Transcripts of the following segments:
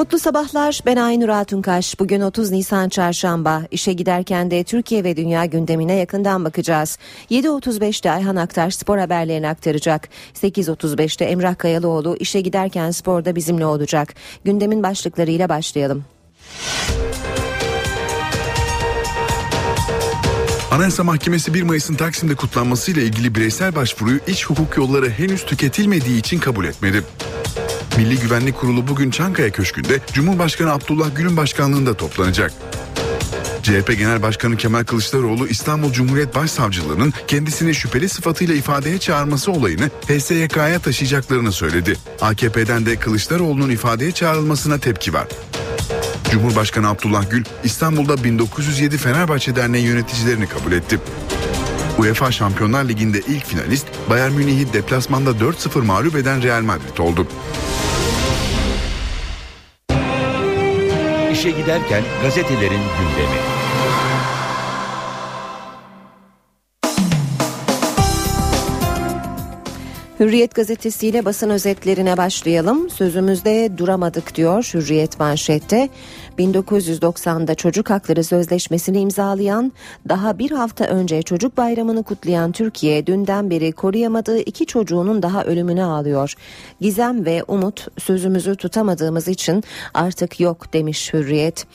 Mutlu sabahlar. Ben Aynur Altunkaş. Bugün 30 Nisan Çarşamba. İşe giderken de Türkiye ve dünya gündemine yakından bakacağız. 7.35'te Ayhan Aktar spor haberlerini aktaracak. 8.35'te Emrah Kayalıoğlu işe giderken sporda bizimle olacak. Gündemin başlıklarıyla başlayalım. Anayasa Mahkemesi 1 Mayıs'ın Taksim'de kutlanmasıyla ilgili bireysel başvuruyu iç hukuk yolları henüz tüketilmediği için kabul etmedi. Milli Güvenlik Kurulu bugün Çankaya Köşkü'nde Cumhurbaşkanı Abdullah Gül'ün başkanlığında toplanacak. CHP Genel Başkanı Kemal Kılıçdaroğlu İstanbul Cumhuriyet Başsavcılığı'nın kendisini şüpheli sıfatıyla ifadeye çağırması olayını HSYK'ya taşıyacaklarını söyledi. AKP'den de Kılıçdaroğlu'nun ifadeye çağrılmasına tepki var. Cumhurbaşkanı Abdullah Gül İstanbul'da 1907 Fenerbahçe Derneği yöneticilerini kabul etti. UEFA Şampiyonlar Ligi'nde ilk finalist Bayern Münih'i deplasmanda 4-0 mağlup eden Real Madrid oldu. İşe giderken gazetelerin gündemi. Hürriyet gazetesiyle basın özetlerine başlayalım. Sözümüzde duramadık diyor Hürriyet manşette. 1990'da çocuk hakları sözleşmesini imzalayan, daha bir hafta önce çocuk bayramını kutlayan Türkiye dünden beri koruyamadığı iki çocuğunun daha ölümüne ağlıyor. Gizem ve Umut sözümüzü tutamadığımız için artık yok demiş Hürriyet.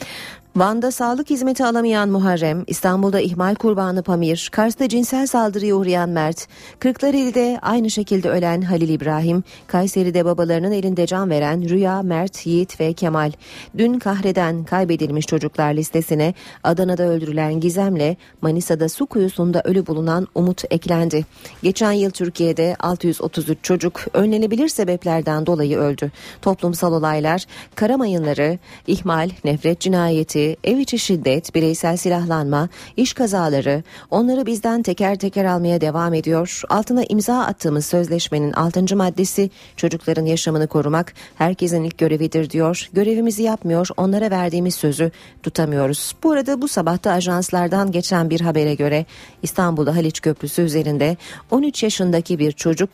Van'da sağlık hizmeti alamayan Muharrem, İstanbul'da ihmal kurbanı Pamir, Kars'ta cinsel saldırıya uğrayan Mert, Kırklareli'de aynı şekilde ölen Halil İbrahim, Kayseri'de babalarının elinde can veren Rüya, Mert, Yiğit ve Kemal. Dün kahreden kaybedilmiş çocuklar listesine Adana'da öldürülen Gizem'le Manisa'da su kuyusunda ölü bulunan Umut eklendi. Geçen yıl Türkiye'de 633 çocuk önlenebilir sebeplerden dolayı öldü. Toplumsal olaylar, kara mayınları, ihmal, nefret cinayeti, ev içi şiddet, bireysel silahlanma, iş kazaları onları bizden teker teker almaya devam ediyor. Altına imza attığımız sözleşmenin 6. maddesi çocukların yaşamını korumak herkesin ilk görevidir diyor. Görevimizi yapmıyor, onlara verdiğimiz sözü tutamıyoruz. Bu arada bu sabahta ajanslardan geçen bir habere göre İstanbul'da Haliç Köprüsü üzerinde 13 yaşındaki bir çocuk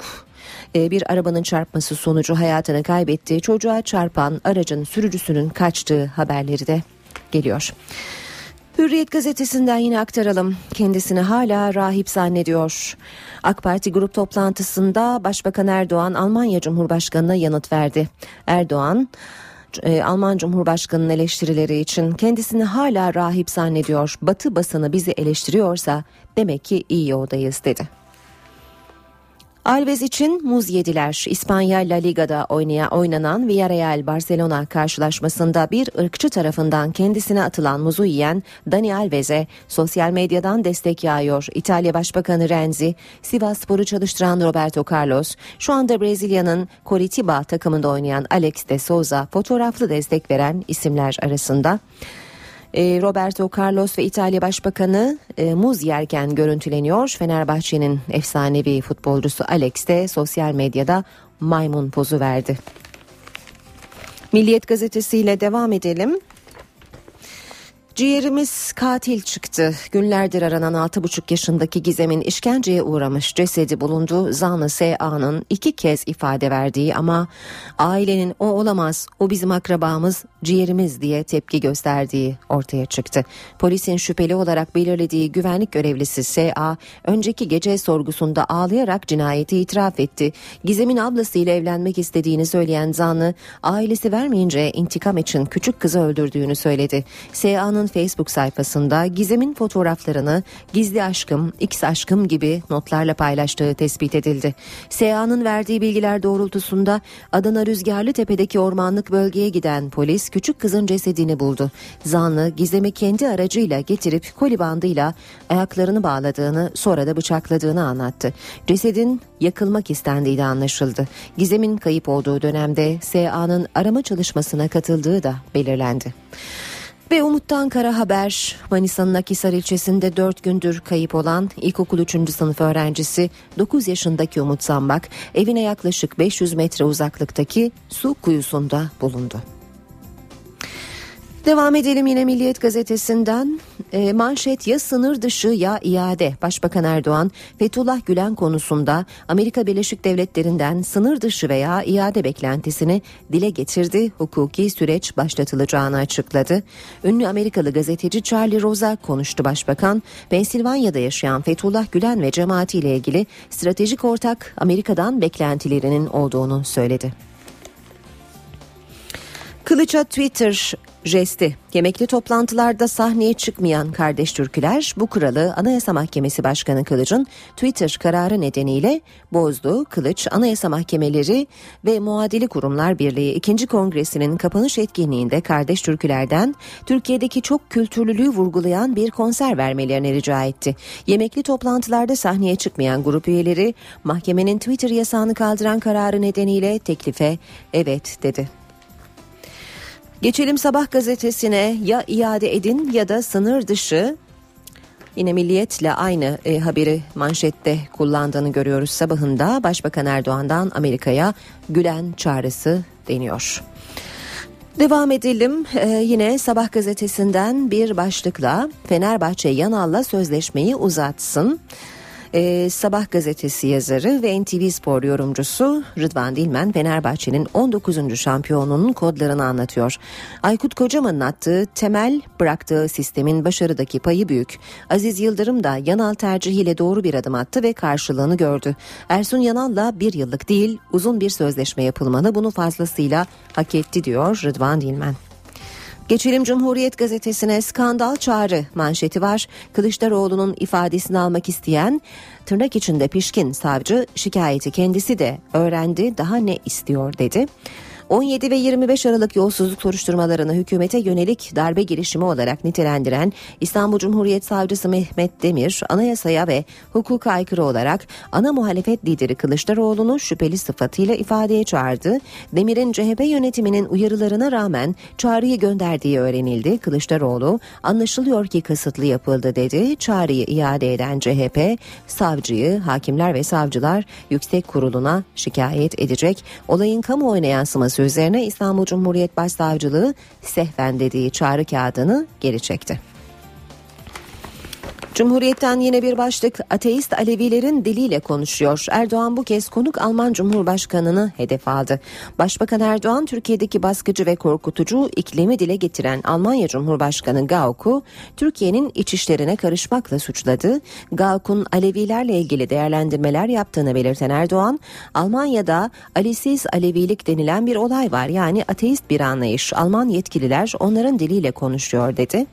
e, bir arabanın çarpması sonucu hayatını kaybetti. Çocuğa çarpan aracın sürücüsünün kaçtığı haberleri de geliyor. Hürriyet gazetesinden yine aktaralım. Kendisini hala rahip zannediyor. AK Parti grup toplantısında Başbakan Erdoğan Almanya Cumhurbaşkanı'na yanıt verdi. Erdoğan e, Alman Cumhurbaşkanı'nın eleştirileri için kendisini hala rahip zannediyor. Batı basını bizi eleştiriyorsa demek ki iyi yoldayız dedi. Alves için muz yediler. İspanya La Liga'da oynaya oynanan Villarreal Barcelona karşılaşmasında bir ırkçı tarafından kendisine atılan muzu yiyen Dani Alves'e sosyal medyadan destek yağıyor. İtalya Başbakanı Renzi, Sivas Spor'u çalıştıran Roberto Carlos, şu anda Brezilya'nın Coritiba takımında oynayan Alex de Souza fotoğraflı destek veren isimler arasında. E, Roberto Carlos ve İtalya Başbakanı e, muz yerken görüntüleniyor. Fenerbahçe'nin efsanevi futbolcusu Alex de sosyal medyada maymun pozu verdi. Milliyet gazetesiyle devam edelim. Ciğerimiz katil çıktı. Günlerdir aranan 6,5 yaşındaki Gizem'in işkenceye uğramış cesedi bulundu. Zanlı S.A.'nın iki kez ifade verdiği ama ailenin o olamaz, o bizim akrabamız, ciğerimiz diye tepki gösterdiği ortaya çıktı. Polisin şüpheli olarak belirlediği güvenlik görevlisi S.A. önceki gece sorgusunda ağlayarak cinayeti itiraf etti. Gizem'in ablasıyla evlenmek istediğini söyleyen zanlı ailesi vermeyince intikam için küçük kızı öldürdüğünü söyledi. S.A.'nın Facebook sayfasında Gizem'in fotoğraflarını gizli aşkım, X aşkım gibi notlarla paylaştığı tespit edildi. SEA'nın verdiği bilgiler doğrultusunda Adana Rüzgarlı Tepe'deki ormanlık bölgeye giden polis küçük kızın cesedini buldu. Zanlı Gizem'i kendi aracıyla getirip koli bandıyla ayaklarını bağladığını sonra da bıçakladığını anlattı. Cesedin yakılmak istendiği de anlaşıldı. Gizem'in kayıp olduğu dönemde SEA'nın arama çalışmasına katıldığı da belirlendi. Ve Umut'tan kara haber Manisa'nın Akisar ilçesinde 4 gündür kayıp olan ilkokul 3. sınıf öğrencisi 9 yaşındaki Umut Zambak evine yaklaşık 500 metre uzaklıktaki su kuyusunda bulundu. Devam edelim yine Milliyet gazetesinden. E, manşet ya sınır dışı ya iade. Başbakan Erdoğan Fethullah Gülen konusunda Amerika Birleşik Devletleri'nden sınır dışı veya iade beklentisini dile getirdi. Hukuki süreç başlatılacağını açıkladı. Ünlü Amerikalı gazeteci Charlie Rosa konuştu başbakan. Pensilvanya'da yaşayan Fethullah Gülen ve cemaatiyle ilgili stratejik ortak Amerika'dan beklentilerinin olduğunu söyledi. Kılıç'a Twitter jesti. Yemekli toplantılarda sahneye çıkmayan kardeş türküler bu kuralı Anayasa Mahkemesi Başkanı Kılıç'ın Twitter kararı nedeniyle bozdu. Kılıç Anayasa Mahkemeleri ve Muadili Kurumlar Birliği 2. Kongresi'nin kapanış etkinliğinde kardeş türkülerden Türkiye'deki çok kültürlülüğü vurgulayan bir konser vermelerini rica etti. Yemekli toplantılarda sahneye çıkmayan grup üyeleri mahkemenin Twitter yasağını kaldıran kararı nedeniyle teklife evet dedi. Geçelim sabah gazetesine ya iade edin ya da sınır dışı Yine milliyetle aynı e, haberi manşette kullandığını görüyoruz sabahında. Başbakan Erdoğan'dan Amerika'ya Gülen çağrısı deniyor. Devam edelim ee, yine Sabah gazetesinden bir başlıkla Fenerbahçe Yanal'la sözleşmeyi uzatsın. Ee, Sabah gazetesi yazarı ve NTV Spor yorumcusu Rıdvan Dilmen Fenerbahçe'nin 19. şampiyonunun kodlarını anlatıyor. Aykut Kocaman'ın attığı temel bıraktığı sistemin başarıdaki payı büyük. Aziz Yıldırım da Yanal tercihiyle doğru bir adım attı ve karşılığını gördü. Ersun Yanal'la bir yıllık değil uzun bir sözleşme yapılmalı bunu fazlasıyla hak etti diyor Rıdvan Dilmen. Geçelim Cumhuriyet Gazetesi'ne skandal çağrı manşeti var. Kılıçdaroğlu'nun ifadesini almak isteyen tırnak içinde pişkin savcı şikayeti kendisi de öğrendi daha ne istiyor dedi. 17 ve 25 Aralık yolsuzluk soruşturmalarını hükümete yönelik darbe girişimi olarak nitelendiren İstanbul Cumhuriyet Savcısı Mehmet Demir, anayasaya ve hukuka aykırı olarak ana muhalefet lideri Kılıçdaroğlu'nu şüpheli sıfatıyla ifadeye çağırdı. Demir'in CHP yönetiminin uyarılarına rağmen çağrıyı gönderdiği öğrenildi. Kılıçdaroğlu anlaşılıyor ki kasıtlı yapıldı dedi. Çağrıyı iade eden CHP savcıyı hakimler ve savcılar yüksek kuruluna şikayet edecek. Olayın kamuoyuna yansıması üzerine İstanbul Cumhuriyet Başsavcılığı sehven dediği çağrı kağıdını geri çekti. Cumhuriyet'ten yine bir başlık ateist Alevilerin diliyle konuşuyor. Erdoğan bu kez konuk Alman Cumhurbaşkanı'nı hedef aldı. Başbakan Erdoğan Türkiye'deki baskıcı ve korkutucu iklimi dile getiren Almanya Cumhurbaşkanı Gauck'u Türkiye'nin iç işlerine karışmakla suçladı. Gauck'un Alevilerle ilgili değerlendirmeler yaptığını belirten Erdoğan, Almanya'da Alisiz Alevilik denilen bir olay var yani ateist bir anlayış. Alman yetkililer onların diliyle konuşuyor dedi.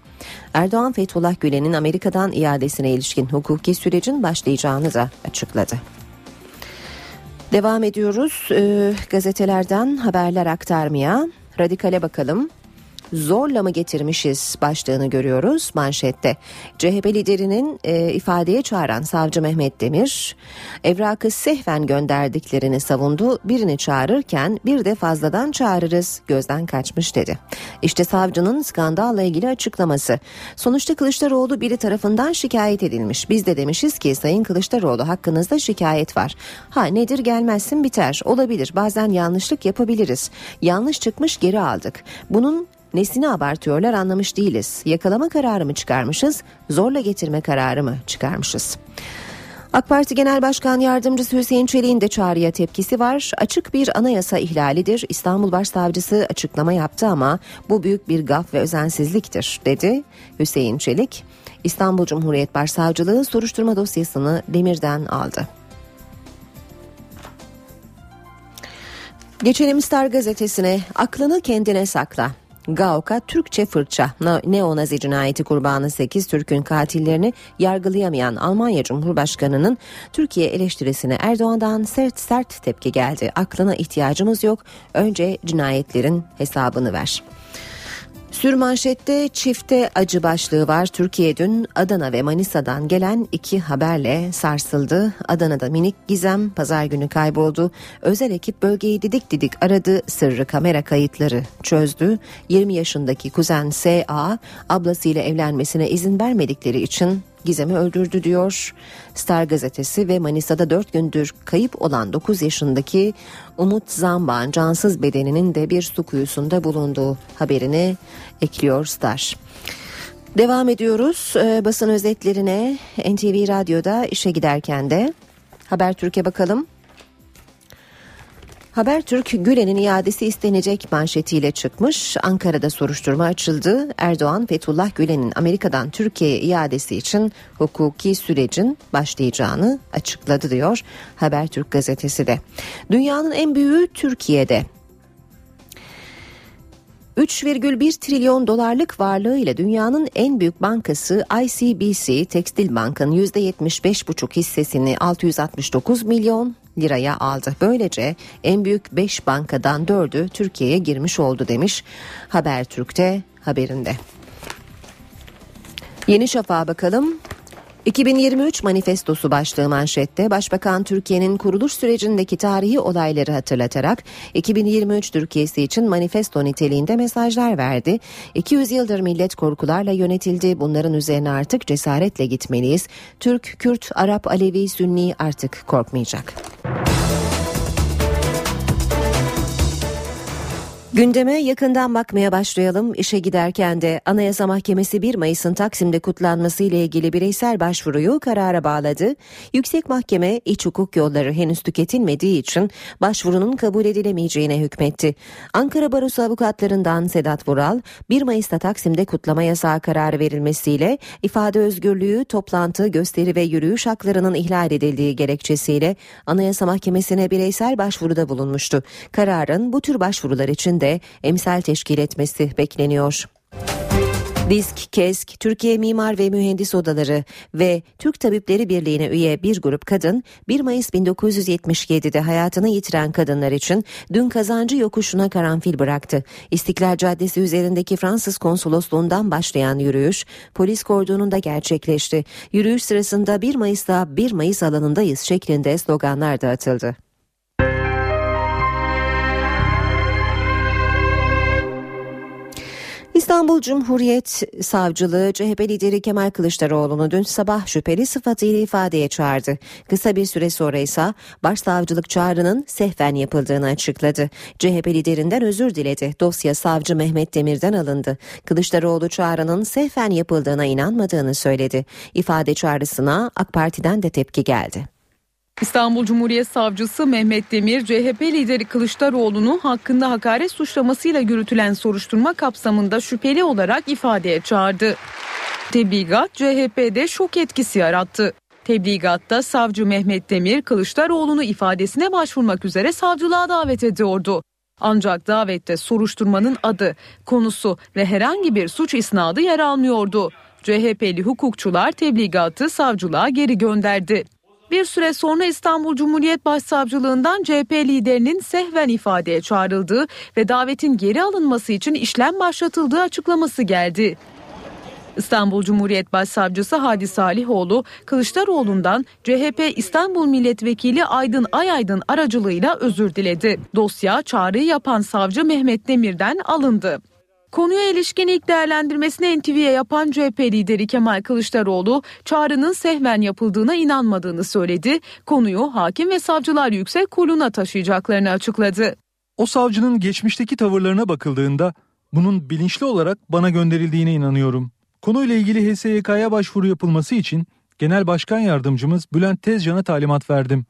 Erdoğan Fethullah Gülen'in Amerika'dan iadesine ilişkin hukuki sürecin başlayacağını da açıkladı. Devam ediyoruz e, gazetelerden haberler aktarmaya. Radikale bakalım zorla mı getirmişiz başlığını görüyoruz manşette. CHP liderinin e, ifadeye çağıran savcı Mehmet Demir evrakı sehven gönderdiklerini savundu. Birini çağırırken bir de fazladan çağırırız gözden kaçmış dedi. İşte savcının skandalla ilgili açıklaması. Sonuçta Kılıçdaroğlu biri tarafından şikayet edilmiş. Biz de demişiz ki Sayın Kılıçdaroğlu hakkınızda şikayet var. Ha nedir gelmezsin biter. Olabilir bazen yanlışlık yapabiliriz. Yanlış çıkmış geri aldık. Bunun Nesini abartıyorlar anlamış değiliz. Yakalama kararı mı çıkarmışız, zorla getirme kararı mı çıkarmışız? AK Parti Genel Başkan Yardımcısı Hüseyin Çelik'in de çağrıya tepkisi var. Açık bir anayasa ihlalidir. İstanbul Başsavcısı açıklama yaptı ama bu büyük bir gaf ve özensizliktir dedi Hüseyin Çelik. İstanbul Cumhuriyet Başsavcılığı soruşturma dosyasını Demir'den aldı. Geçelim Star gazetesine. Aklını kendine sakla. Gauka Türkçe fırça neonazi cinayeti kurbanı 8 Türk'ün katillerini yargılayamayan Almanya Cumhurbaşkanı'nın Türkiye eleştirisine Erdoğan'dan sert sert tepki geldi. Aklına ihtiyacımız yok. Önce cinayetlerin hesabını ver. Sürmanşette çifte acı başlığı var. Türkiye dün Adana ve Manisa'dan gelen iki haberle sarsıldı. Adana'da minik Gizem pazar günü kayboldu. Özel ekip bölgeyi didik didik aradı. Sırrı kamera kayıtları çözdü. 20 yaşındaki kuzen S.A. ablasıyla evlenmesine izin vermedikleri için Gizem'i öldürdü diyor Star gazetesi ve Manisa'da 4 gündür kayıp olan 9 yaşındaki Umut Zamban cansız bedeninin de bir su kuyusunda bulunduğu haberini ekliyor Star. Devam ediyoruz ee, basın özetlerine NTV Radyo'da işe giderken de Habertürk'e bakalım. Habertürk Gülen'in iadesi istenecek manşetiyle çıkmış. Ankara'da soruşturma açıldı. Erdoğan Fethullah Gülen'in Amerika'dan Türkiye'ye iadesi için hukuki sürecin başlayacağını açıkladı diyor Habertürk gazetesi de. Dünyanın en büyüğü Türkiye'de. 3,1 trilyon dolarlık varlığıyla dünyanın en büyük bankası ICBC Tekstil Bank'ın %75,5 hissesini 669 milyon liraya aldı. Böylece en büyük 5 bankadan 4'ü Türkiye'ye girmiş oldu demiş Habertürk'te haberinde. Yeni Şafak'a bakalım. 2023 manifestosu başlığı manşette Başbakan Türkiye'nin kuruluş sürecindeki tarihi olayları hatırlatarak 2023 Türkiye'si için manifesto niteliğinde mesajlar verdi. 200 yıldır millet korkularla yönetildi. Bunların üzerine artık cesaretle gitmeliyiz. Türk, Kürt, Arap, Alevi, Sünni artık korkmayacak. Gündeme yakından bakmaya başlayalım. İşe giderken de Anayasa Mahkemesi 1 Mayıs'ın Taksim'de kutlanması ile ilgili bireysel başvuruyu karara bağladı. Yüksek Mahkeme iç hukuk yolları henüz tüketilmediği için başvurunun kabul edilemeyeceğine hükmetti. Ankara Barosu avukatlarından Sedat Vural, 1 Mayıs'ta Taksim'de kutlama yasağı kararı verilmesiyle ifade özgürlüğü, toplantı, gösteri ve yürüyüş haklarının ihlal edildiği gerekçesiyle Anayasa Mahkemesi'ne bireysel başvuruda bulunmuştu. Kararın bu tür başvurular için de emsal teşkil etmesi bekleniyor. Disk, KESK, Türkiye Mimar ve Mühendis Odaları ve Türk Tabipleri Birliği'ne üye bir grup kadın 1 Mayıs 1977'de hayatını yitiren kadınlar için dün kazancı yokuşuna karanfil bıraktı. İstiklal Caddesi üzerindeki Fransız konsolosluğundan başlayan yürüyüş polis kordonunda gerçekleşti. Yürüyüş sırasında 1 Mayıs'ta 1 Mayıs alanındayız şeklinde sloganlar da atıldı. İstanbul Cumhuriyet Savcılığı CHP lideri Kemal Kılıçdaroğlu'nu dün sabah şüpheli sıfatıyla ifadeye çağırdı. Kısa bir süre sonra ise başsavcılık çağrının sehven yapıldığını açıkladı. CHP liderinden özür diledi. Dosya savcı Mehmet Demir'den alındı. Kılıçdaroğlu çağrının sehven yapıldığına inanmadığını söyledi. İfade çağrısına AK Parti'den de tepki geldi. İstanbul Cumhuriyet Savcısı Mehmet Demir, CHP lideri Kılıçdaroğlu'nu hakkında hakaret suçlamasıyla yürütülen soruşturma kapsamında şüpheli olarak ifadeye çağırdı. Tebligat CHP'de şok etkisi yarattı. Tebligatta savcı Mehmet Demir Kılıçdaroğlu'nu ifadesine başvurmak üzere savcılığa davet ediyordu. Ancak davette soruşturmanın adı, konusu ve herhangi bir suç isnadı yer almıyordu. CHP'li hukukçular tebligatı savcılığa geri gönderdi. Bir süre sonra İstanbul Cumhuriyet Başsavcılığından CHP liderinin sehven ifadeye çağrıldığı ve davetin geri alınması için işlem başlatıldığı açıklaması geldi. İstanbul Cumhuriyet Başsavcısı Hadi Salihoğlu, Kılıçdaroğlu'ndan CHP İstanbul Milletvekili Aydın Ayaydın aracılığıyla özür diledi. Dosya çağrıyı yapan savcı Mehmet Demir'den alındı. Konuya ilişkin ilk değerlendirmesini NTV'ye yapan CHP lideri Kemal Kılıçdaroğlu çağrının sehven yapıldığına inanmadığını söyledi. Konuyu hakim ve savcılar yüksek kuruluna taşıyacaklarını açıkladı. O savcının geçmişteki tavırlarına bakıldığında bunun bilinçli olarak bana gönderildiğine inanıyorum. Konuyla ilgili HSYK'ya başvuru yapılması için Genel Başkan Yardımcımız Bülent Tezcan'a talimat verdim.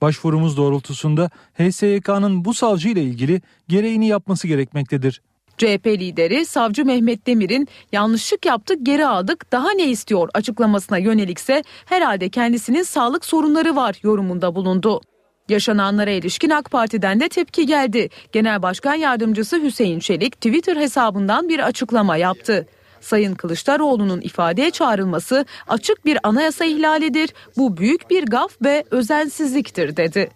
Başvurumuz doğrultusunda HSYK'nın bu savcı ile ilgili gereğini yapması gerekmektedir. CHP lideri savcı Mehmet Demir'in yanlışlık yaptık geri aldık daha ne istiyor açıklamasına yönelikse herhalde kendisinin sağlık sorunları var yorumunda bulundu. Yaşananlara ilişkin AK Parti'den de tepki geldi. Genel Başkan Yardımcısı Hüseyin Çelik Twitter hesabından bir açıklama yaptı. Sayın Kılıçdaroğlu'nun ifadeye çağrılması açık bir anayasa ihlalidir. Bu büyük bir gaf ve özensizliktir dedi.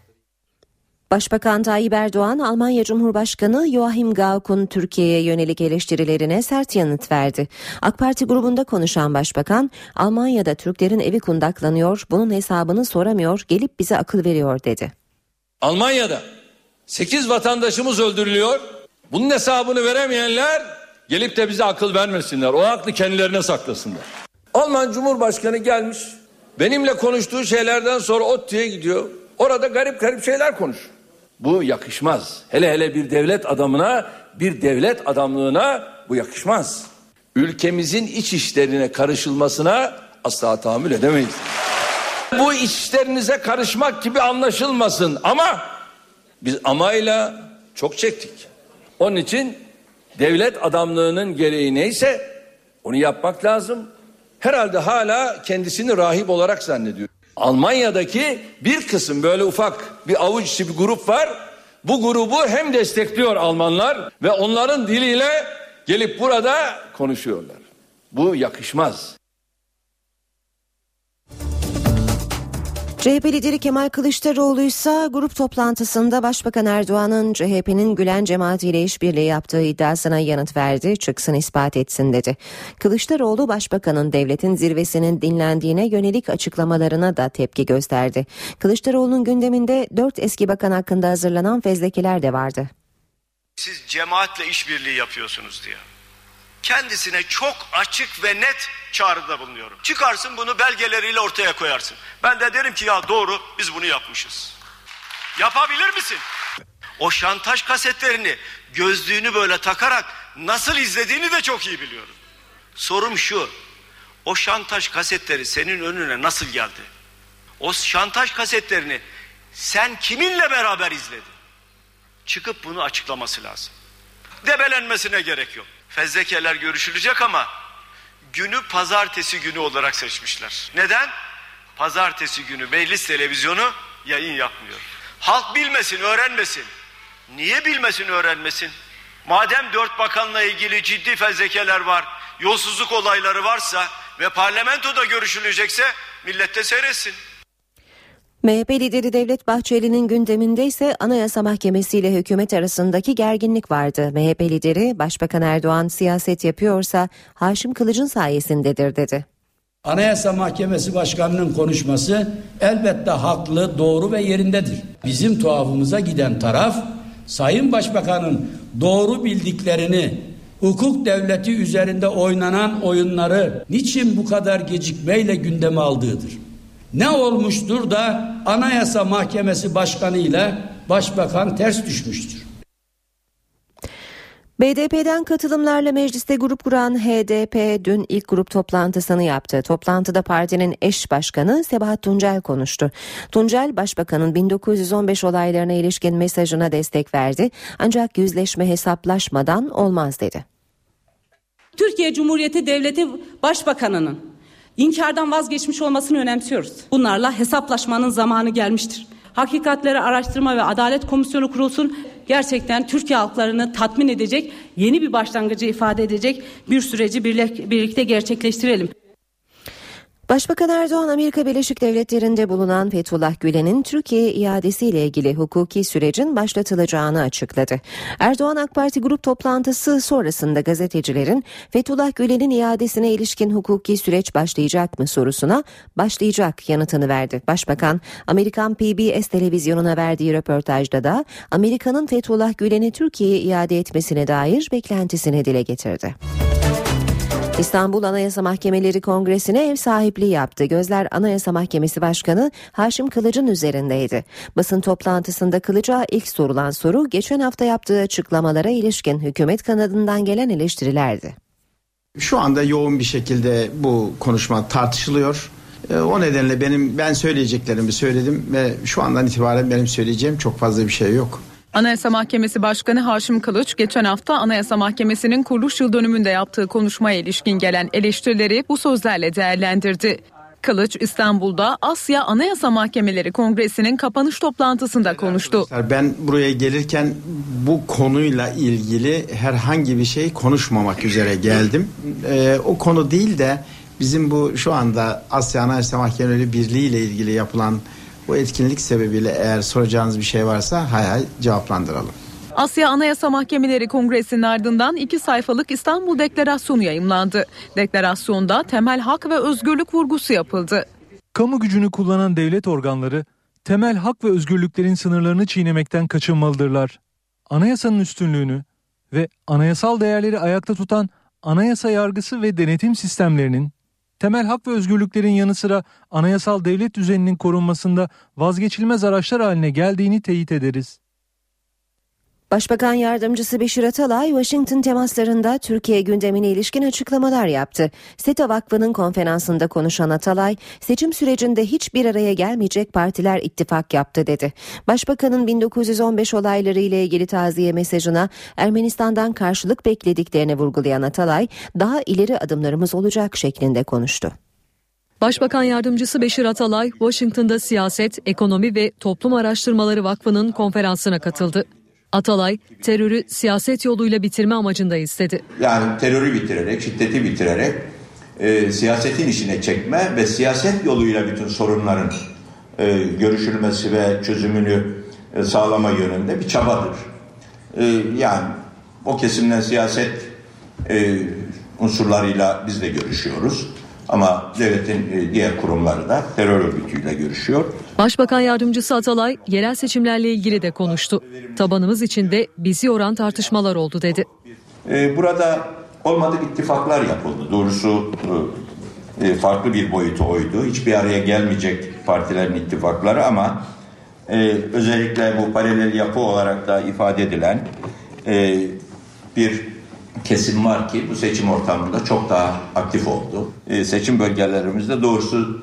Başbakan Tayyip Erdoğan, Almanya Cumhurbaşkanı Joachim Gauck'un Türkiye'ye yönelik eleştirilerine sert yanıt verdi. AK Parti grubunda konuşan başbakan, Almanya'da Türklerin evi kundaklanıyor, bunun hesabını soramıyor, gelip bize akıl veriyor dedi. Almanya'da 8 vatandaşımız öldürülüyor. Bunun hesabını veremeyenler gelip de bize akıl vermesinler. O aklı kendilerine saklasınlar. Alman Cumhurbaşkanı gelmiş. Benimle konuştuğu şeylerden sonra ODTÜ'ye gidiyor. Orada garip garip şeyler konuş. Bu yakışmaz. Hele hele bir devlet adamına, bir devlet adamlığına bu yakışmaz. Ülkemizin iç işlerine karışılmasına asla tahammül edemeyiz. Bu işlerinize karışmak gibi anlaşılmasın ama biz amayla çok çektik. Onun için devlet adamlığının gereği neyse onu yapmak lazım. Herhalde hala kendisini rahip olarak zannediyor. Almanya'daki bir kısım böyle ufak bir avuç içi bir grup var. Bu grubu hem destekliyor Almanlar ve onların diliyle gelip burada konuşuyorlar. Bu yakışmaz. CHP lideri Kemal Kılıçdaroğlu ise grup toplantısında Başbakan Erdoğan'ın CHP'nin Gülen cemaatiyle işbirliği yaptığı iddiasına yanıt verdi. Çıksın ispat etsin dedi. Kılıçdaroğlu Başbakan'ın devletin zirvesinin dinlendiğine yönelik açıklamalarına da tepki gösterdi. Kılıçdaroğlu'nun gündeminde dört eski bakan hakkında hazırlanan fezlekeler de vardı. Siz cemaatle işbirliği yapıyorsunuz diye. Kendisine çok açık ve net çağrıda bulunuyorum. Çıkarsın bunu belgeleriyle ortaya koyarsın. Ben de derim ki ya doğru biz bunu yapmışız. Yapabilir misin? O şantaj kasetlerini gözlüğünü böyle takarak nasıl izlediğini de çok iyi biliyorum. Sorum şu. O şantaj kasetleri senin önüne nasıl geldi? O şantaj kasetlerini sen kiminle beraber izledin? Çıkıp bunu açıklaması lazım. Debelenmesine gerek yok. Fezlekeler görüşülecek ama günü pazartesi günü olarak seçmişler. Neden? Pazartesi günü meclis televizyonu yayın yapmıyor. Halk bilmesin, öğrenmesin. Niye bilmesin, öğrenmesin? Madem dört bakanla ilgili ciddi fezlekeler var, yolsuzluk olayları varsa ve parlamentoda görüşülecekse millette seyretsin. MHP lideri Devlet Bahçeli'nin gündeminde ise Anayasa Mahkemesi ile hükümet arasındaki gerginlik vardı. MHP lideri Başbakan Erdoğan siyaset yapıyorsa Haşim Kılıç'ın sayesindedir dedi. Anayasa Mahkemesi Başkanı'nın konuşması elbette haklı, doğru ve yerindedir. Bizim tuhafımıza giden taraf Sayın Başbakan'ın doğru bildiklerini hukuk devleti üzerinde oynanan oyunları niçin bu kadar gecikmeyle gündeme aldığıdır. Ne olmuştur da Anayasa Mahkemesi Başkanı ile Başbakan ters düşmüştür. BDP'den katılımlarla mecliste grup kuran HDP dün ilk grup toplantısını yaptı. Toplantıda partinin eş başkanı Sebahat Tuncel konuştu. Tuncel başbakanın 1915 olaylarına ilişkin mesajına destek verdi. Ancak yüzleşme hesaplaşmadan olmaz dedi. Türkiye Cumhuriyeti Devleti Başbakanının inkardan vazgeçmiş olmasını önemsiyoruz. Bunlarla hesaplaşmanın zamanı gelmiştir. Hakikatleri Araştırma ve Adalet Komisyonu kurulsun. Gerçekten Türkiye halklarını tatmin edecek, yeni bir başlangıcı ifade edecek bir süreci birlikte gerçekleştirelim. Başbakan Erdoğan Amerika Birleşik Devletleri'nde bulunan Fethullah Gülen'in Türkiye iadesiyle ilgili hukuki sürecin başlatılacağını açıkladı. Erdoğan AK Parti grup toplantısı sonrasında gazetecilerin Fethullah Gülen'in iadesine ilişkin hukuki süreç başlayacak mı sorusuna başlayacak yanıtını verdi. Başbakan Amerikan PBS televizyonuna verdiği röportajda da Amerika'nın Fethullah Gülen'i Türkiye'ye iade etmesine dair beklentisini dile getirdi. İstanbul Anayasa Mahkemeleri Kongresi'ne ev sahipliği yaptı. Gözler Anayasa Mahkemesi Başkanı Haşim Kılıç'ın üzerindeydi. Basın toplantısında Kılıç'a ilk sorulan soru geçen hafta yaptığı açıklamalara ilişkin hükümet kanadından gelen eleştirilerdi. Şu anda yoğun bir şekilde bu konuşma tartışılıyor. Ee, o nedenle benim ben söyleyeceklerimi söyledim ve şu andan itibaren benim söyleyeceğim çok fazla bir şey yok. Anayasa Mahkemesi Başkanı Haşim Kılıç geçen hafta Anayasa Mahkemesi'nin kuruluş yıl dönümünde yaptığı konuşmaya ilişkin gelen eleştirileri bu sözlerle değerlendirdi. Kılıç İstanbul'da Asya Anayasa Mahkemeleri Kongresi'nin kapanış toplantısında konuştu. Ben buraya gelirken bu konuyla ilgili herhangi bir şey konuşmamak üzere geldim. Ee, o konu değil de bizim bu şu anda Asya Anayasa Mahkemeleri Birliği ile ilgili yapılan bu etkinlik sebebiyle eğer soracağınız bir şey varsa hay hay cevaplandıralım. Asya Anayasa Mahkemeleri Kongresi'nin ardından iki sayfalık İstanbul Deklarasyonu yayımlandı. Deklarasyonda temel hak ve özgürlük vurgusu yapıldı. Kamu gücünü kullanan devlet organları temel hak ve özgürlüklerin sınırlarını çiğnemekten kaçınmalıdırlar. Anayasanın üstünlüğünü ve anayasal değerleri ayakta tutan anayasa yargısı ve denetim sistemlerinin temel hak ve özgürlüklerin yanı sıra anayasal devlet düzeninin korunmasında vazgeçilmez araçlar haline geldiğini teyit ederiz. Başbakan Yardımcısı Beşir Atalay, Washington temaslarında Türkiye gündemine ilişkin açıklamalar yaptı. SETA Vakfı'nın konferansında konuşan Atalay, seçim sürecinde hiçbir araya gelmeyecek partiler ittifak yaptı dedi. Başbakanın 1915 olayları ile ilgili taziye mesajına Ermenistan'dan karşılık beklediklerini vurgulayan Atalay, daha ileri adımlarımız olacak şeklinde konuştu. Başbakan Yardımcısı Beşir Atalay, Washington'da Siyaset, Ekonomi ve Toplum Araştırmaları Vakfı'nın konferansına katıldı. Atalay terörü siyaset yoluyla bitirme amacında istedi. Yani terörü bitirerek, şiddeti bitirerek e, siyasetin işine çekme ve siyaset yoluyla bütün sorunların e, görüşülmesi ve çözümünü e, sağlama yönünde bir çabadır. E, yani o kesimden siyaset e, unsurlarıyla biz de görüşüyoruz. Ama devletin e, diğer kurumları da terör örgütüyle görüşüyor. Başbakan Yardımcısı Atalay yerel seçimlerle ilgili de konuştu. Tabanımız içinde bizi yoran tartışmalar oldu dedi. E, burada olmadık ittifaklar yapıldı. Doğrusu e, farklı bir boyutu oydu. Hiçbir araya gelmeyecek partilerin ittifakları ama özellikle bu paralel yapı olarak da ifade edilen bir kesim var ki bu seçim ortamında çok daha aktif oldu. E, seçim bölgelerimizde doğrusu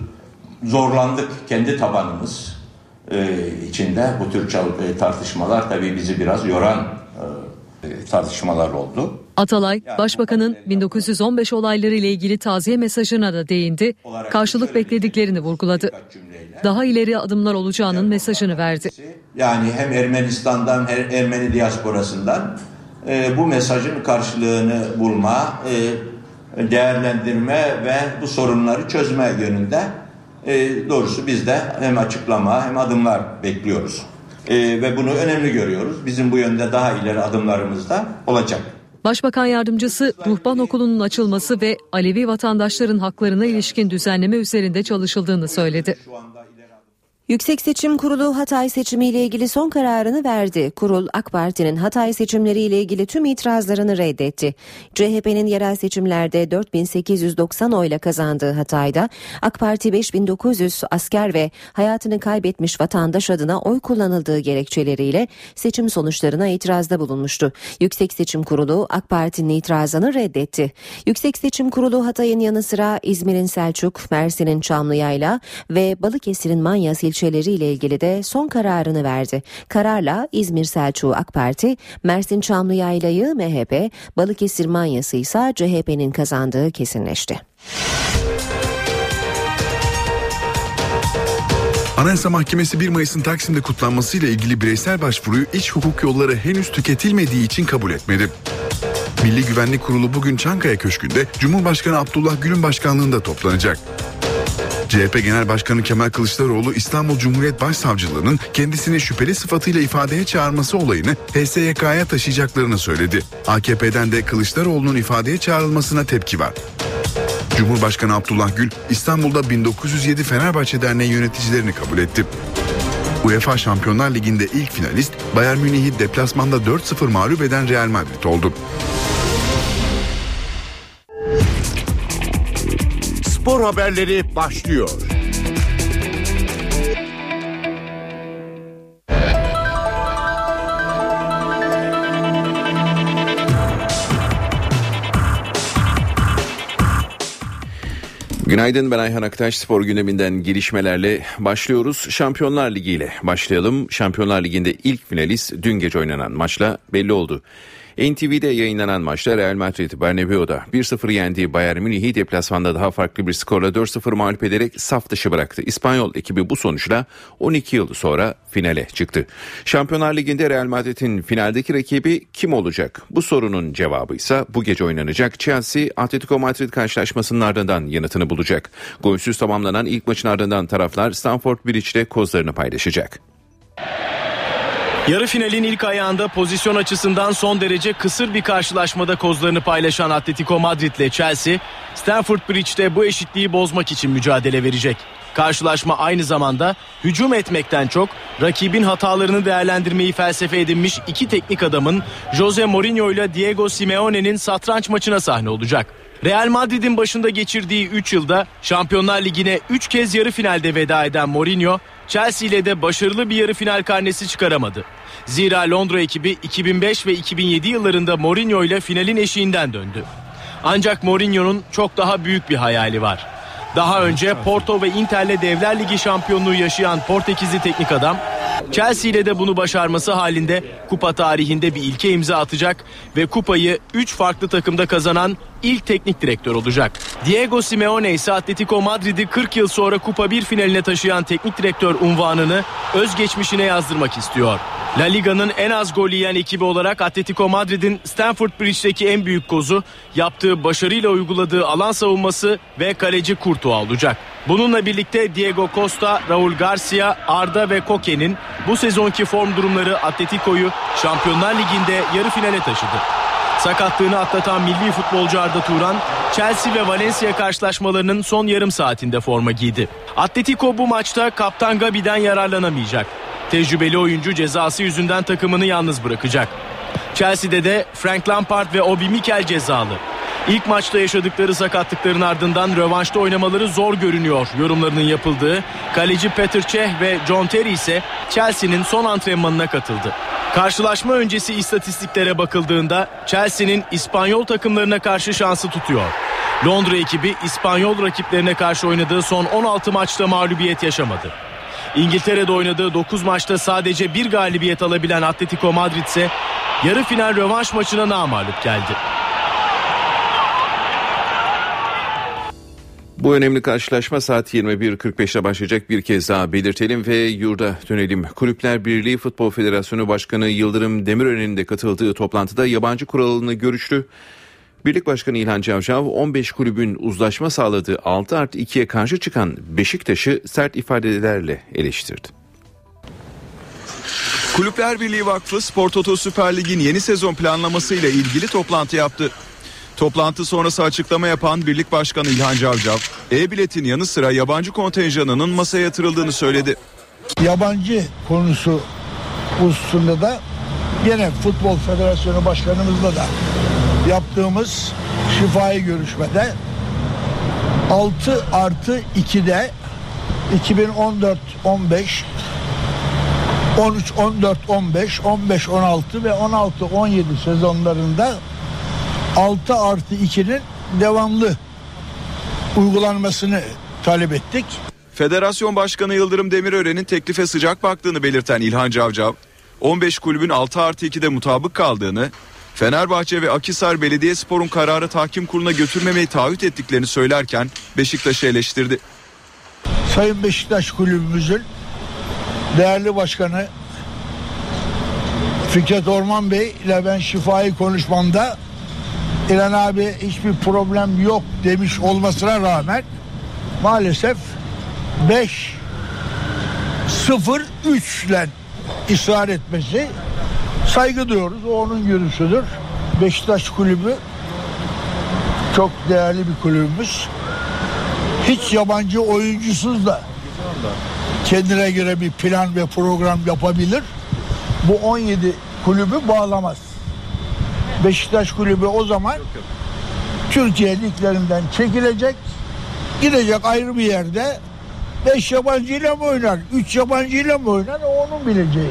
zorlandık kendi tabanımız e, içinde bu tür e, tartışmalar tabii bizi biraz yoran e, tartışmalar oldu. Atalay, Başbakanın 1915 olayları ile ilgili taziye mesajına da değindi, karşılık beklediklerini vurguladı. Daha ileri adımlar olacağının mesajını verdi. Yani hem Ermenistan'dan hem Ermeni diasporasından e, bu mesajın karşılığını bulma, e, değerlendirme ve bu sorunları çözme yönünde e, doğrusu biz de hem açıklama hem adımlar bekliyoruz. E, ve bunu önemli görüyoruz. Bizim bu yönde daha ileri adımlarımız da olacak. Başbakan yardımcısı ruhban okulunun açılması ve Alevi vatandaşların haklarına ilişkin düzenleme üzerinde çalışıldığını söyledi. Yüksek Seçim Kurulu Hatay seçimi ile ilgili son kararını verdi. Kurul AK Parti'nin Hatay seçimleri ile ilgili tüm itirazlarını reddetti. CHP'nin yerel seçimlerde 4890 oyla kazandığı Hatay'da AK Parti 5900 asker ve hayatını kaybetmiş vatandaş adına oy kullanıldığı gerekçeleriyle seçim sonuçlarına itirazda bulunmuştu. Yüksek Seçim Kurulu AK Parti'nin itirazını reddetti. Yüksek Seçim Kurulu Hatay'ın yanı sıra İzmir'in Selçuk, Mersin'in Çamlıyayla ve Balıkesir'in Manyas ilçeleriyle ilgili de son kararını verdi. Kararla İzmir Selçuk AK Parti, Mersin Çamlıyayla'yı MHP, Balıkesir Manyası ise CHP'nin kazandığı kesinleşti. Anayasa Mahkemesi 1 Mayıs'ın Taksim'de kutlanmasıyla ilgili bireysel başvuruyu iç hukuk yolları henüz tüketilmediği için kabul etmedi. Milli Güvenlik Kurulu bugün Çankaya Köşkü'nde Cumhurbaşkanı Abdullah Gül'ün başkanlığında toplanacak. CHP Genel Başkanı Kemal Kılıçdaroğlu İstanbul Cumhuriyet Başsavcılığının kendisini şüpheli sıfatıyla ifadeye çağırması olayını HSYK'ya taşıyacaklarını söyledi. AKP'den de Kılıçdaroğlu'nun ifadeye çağrılmasına tepki var. Cumhurbaşkanı Abdullah Gül İstanbul'da 1907 Fenerbahçe Derneği yöneticilerini kabul etti. UEFA Şampiyonlar Ligi'nde ilk finalist Bayern Münih'i deplasmanda 4-0 mağlup eden Real Madrid oldu. Spor haberleri başlıyor. Günaydın ben Ayhan Aktaş spor gündeminden gelişmelerle başlıyoruz. Şampiyonlar Ligi ile başlayalım. Şampiyonlar Ligi'nde ilk finalist dün gece oynanan maçla belli oldu. NTV'de yayınlanan maçta Real Madrid Bernabeu'da 1-0 yendiği Bayern Münih'i deplasmanda daha farklı bir skorla 4-0 mağlup ederek saf dışı bıraktı. İspanyol ekibi bu sonuçla 12 yıl sonra finale çıktı. Şampiyonlar Ligi'nde Real Madrid'in finaldeki rakibi kim olacak? Bu sorunun cevabı ise bu gece oynanacak Chelsea Atletico Madrid karşılaşmasının ardından yanıtını bulacak. Golsüz tamamlanan ilk maçın ardından taraflar Stamford Bridge'de kozlarını paylaşacak. Yarı finalin ilk ayağında pozisyon açısından son derece kısır bir karşılaşmada kozlarını paylaşan Atletico Madrid ile Chelsea, Stamford Bridge'de bu eşitliği bozmak için mücadele verecek. Karşılaşma aynı zamanda hücum etmekten çok rakibin hatalarını değerlendirmeyi felsefe edinmiş iki teknik adamın Jose Mourinho ile Diego Simeone'nin satranç maçına sahne olacak. Real Madrid'in başında geçirdiği 3 yılda Şampiyonlar Ligi'ne 3 kez yarı finalde veda eden Mourinho, Chelsea ile de başarılı bir yarı final karnesi çıkaramadı. Zira Londra ekibi 2005 ve 2007 yıllarında Mourinho ile finalin eşiğinden döndü. Ancak Mourinho'nun çok daha büyük bir hayali var. Daha önce Porto ve Inter'le Devler Ligi şampiyonluğu yaşayan Portekizli teknik adam, Chelsea ile de bunu başarması halinde kupa tarihinde bir ilke imza atacak ve kupayı 3 farklı takımda kazanan ilk teknik direktör olacak. Diego Simeone ise Atletico Madrid'i 40 yıl sonra Kupa 1 finaline taşıyan teknik direktör unvanını özgeçmişine yazdırmak istiyor. La Liga'nın en az gol yiyen ekibi olarak Atletico Madrid'in Stamford Bridge'deki en büyük kozu yaptığı başarıyla uyguladığı alan savunması ve kaleci Courtois olacak. Bununla birlikte Diego Costa, Raul Garcia, Arda ve Koke'nin bu sezonki form durumları Atletico'yu Şampiyonlar Ligi'nde yarı finale taşıdı. Sakatlığını atlatan milli futbolcu Arda Turan, Chelsea ve Valencia karşılaşmalarının son yarım saatinde forma giydi. Atletico bu maçta kaptan Gabi'den yararlanamayacak. Tecrübeli oyuncu cezası yüzünden takımını yalnız bırakacak. Chelsea'de de Frank Lampard ve Obi Mikel cezalı. İlk maçta yaşadıkları sakatlıkların ardından rövanşta oynamaları zor görünüyor yorumlarının yapıldığı. Kaleci Peter Cech ve John Terry ise Chelsea'nin son antrenmanına katıldı. Karşılaşma öncesi istatistiklere bakıldığında Chelsea'nin İspanyol takımlarına karşı şansı tutuyor. Londra ekibi İspanyol rakiplerine karşı oynadığı son 16 maçta mağlubiyet yaşamadı. İngiltere'de oynadığı 9 maçta sadece bir galibiyet alabilen Atletico Madrid ise yarı final rövanş maçına namalup geldi. Bu önemli karşılaşma saat 21.45'te başlayacak bir kez daha belirtelim ve yurda dönelim. Kulüpler Birliği Futbol Federasyonu Başkanı Yıldırım Demirören'in de katıldığı toplantıda yabancı kuralını görüştü. Birlik Başkanı İlhan Cavcav 15 kulübün uzlaşma sağladığı 6 artı 2'ye karşı çıkan Beşiktaş'ı sert ifadelerle eleştirdi. Kulüpler Birliği Vakfı Spor Toto Süper Lig'in yeni sezon planlaması ile ilgili toplantı yaptı. Toplantı sonrası açıklama yapan Birlik Başkanı İlhan Cavcav, e-biletin yanı sıra yabancı kontenjanının masaya yatırıldığını söyledi. Yabancı konusu hususunda da gene Futbol Federasyonu Başkanımızla da yaptığımız şifai görüşmede 6 artı 2'de 2014-15 13 14 15 15 16 ve 16 17 sezonlarında 6 artı 2'nin devamlı uygulanmasını talep ettik. Federasyon Başkanı Yıldırım Demirören'in teklife sıcak baktığını belirten İlhan Cavcav, 15 kulübün 6 artı 2'de mutabık kaldığını, Fenerbahçe ve Akisar Belediyespor'un kararı tahkim kuruluna götürmemeyi taahhüt ettiklerini söylerken Beşiktaş'ı eleştirdi. Sayın Beşiktaş kulübümüzün değerli başkanı Fikret Orman Bey ile ben şifai konuşmamda İlhan abi hiçbir problem yok demiş olmasına rağmen maalesef 5 0 3 ile ısrar etmesi saygı duyuyoruz. O onun görüşüdür. Beşiktaş kulübü çok değerli bir kulübümüz. Hiç yabancı oyuncusuz da kendine göre bir plan ve program yapabilir. Bu 17 kulübü bağlamaz. Beşiktaş kulübü o zaman Türkiye liglerinden çekilecek. Gidecek ayrı bir yerde 5 yabancıyla mı oynar, 3 yabancıyla mı oynar onun bileceği.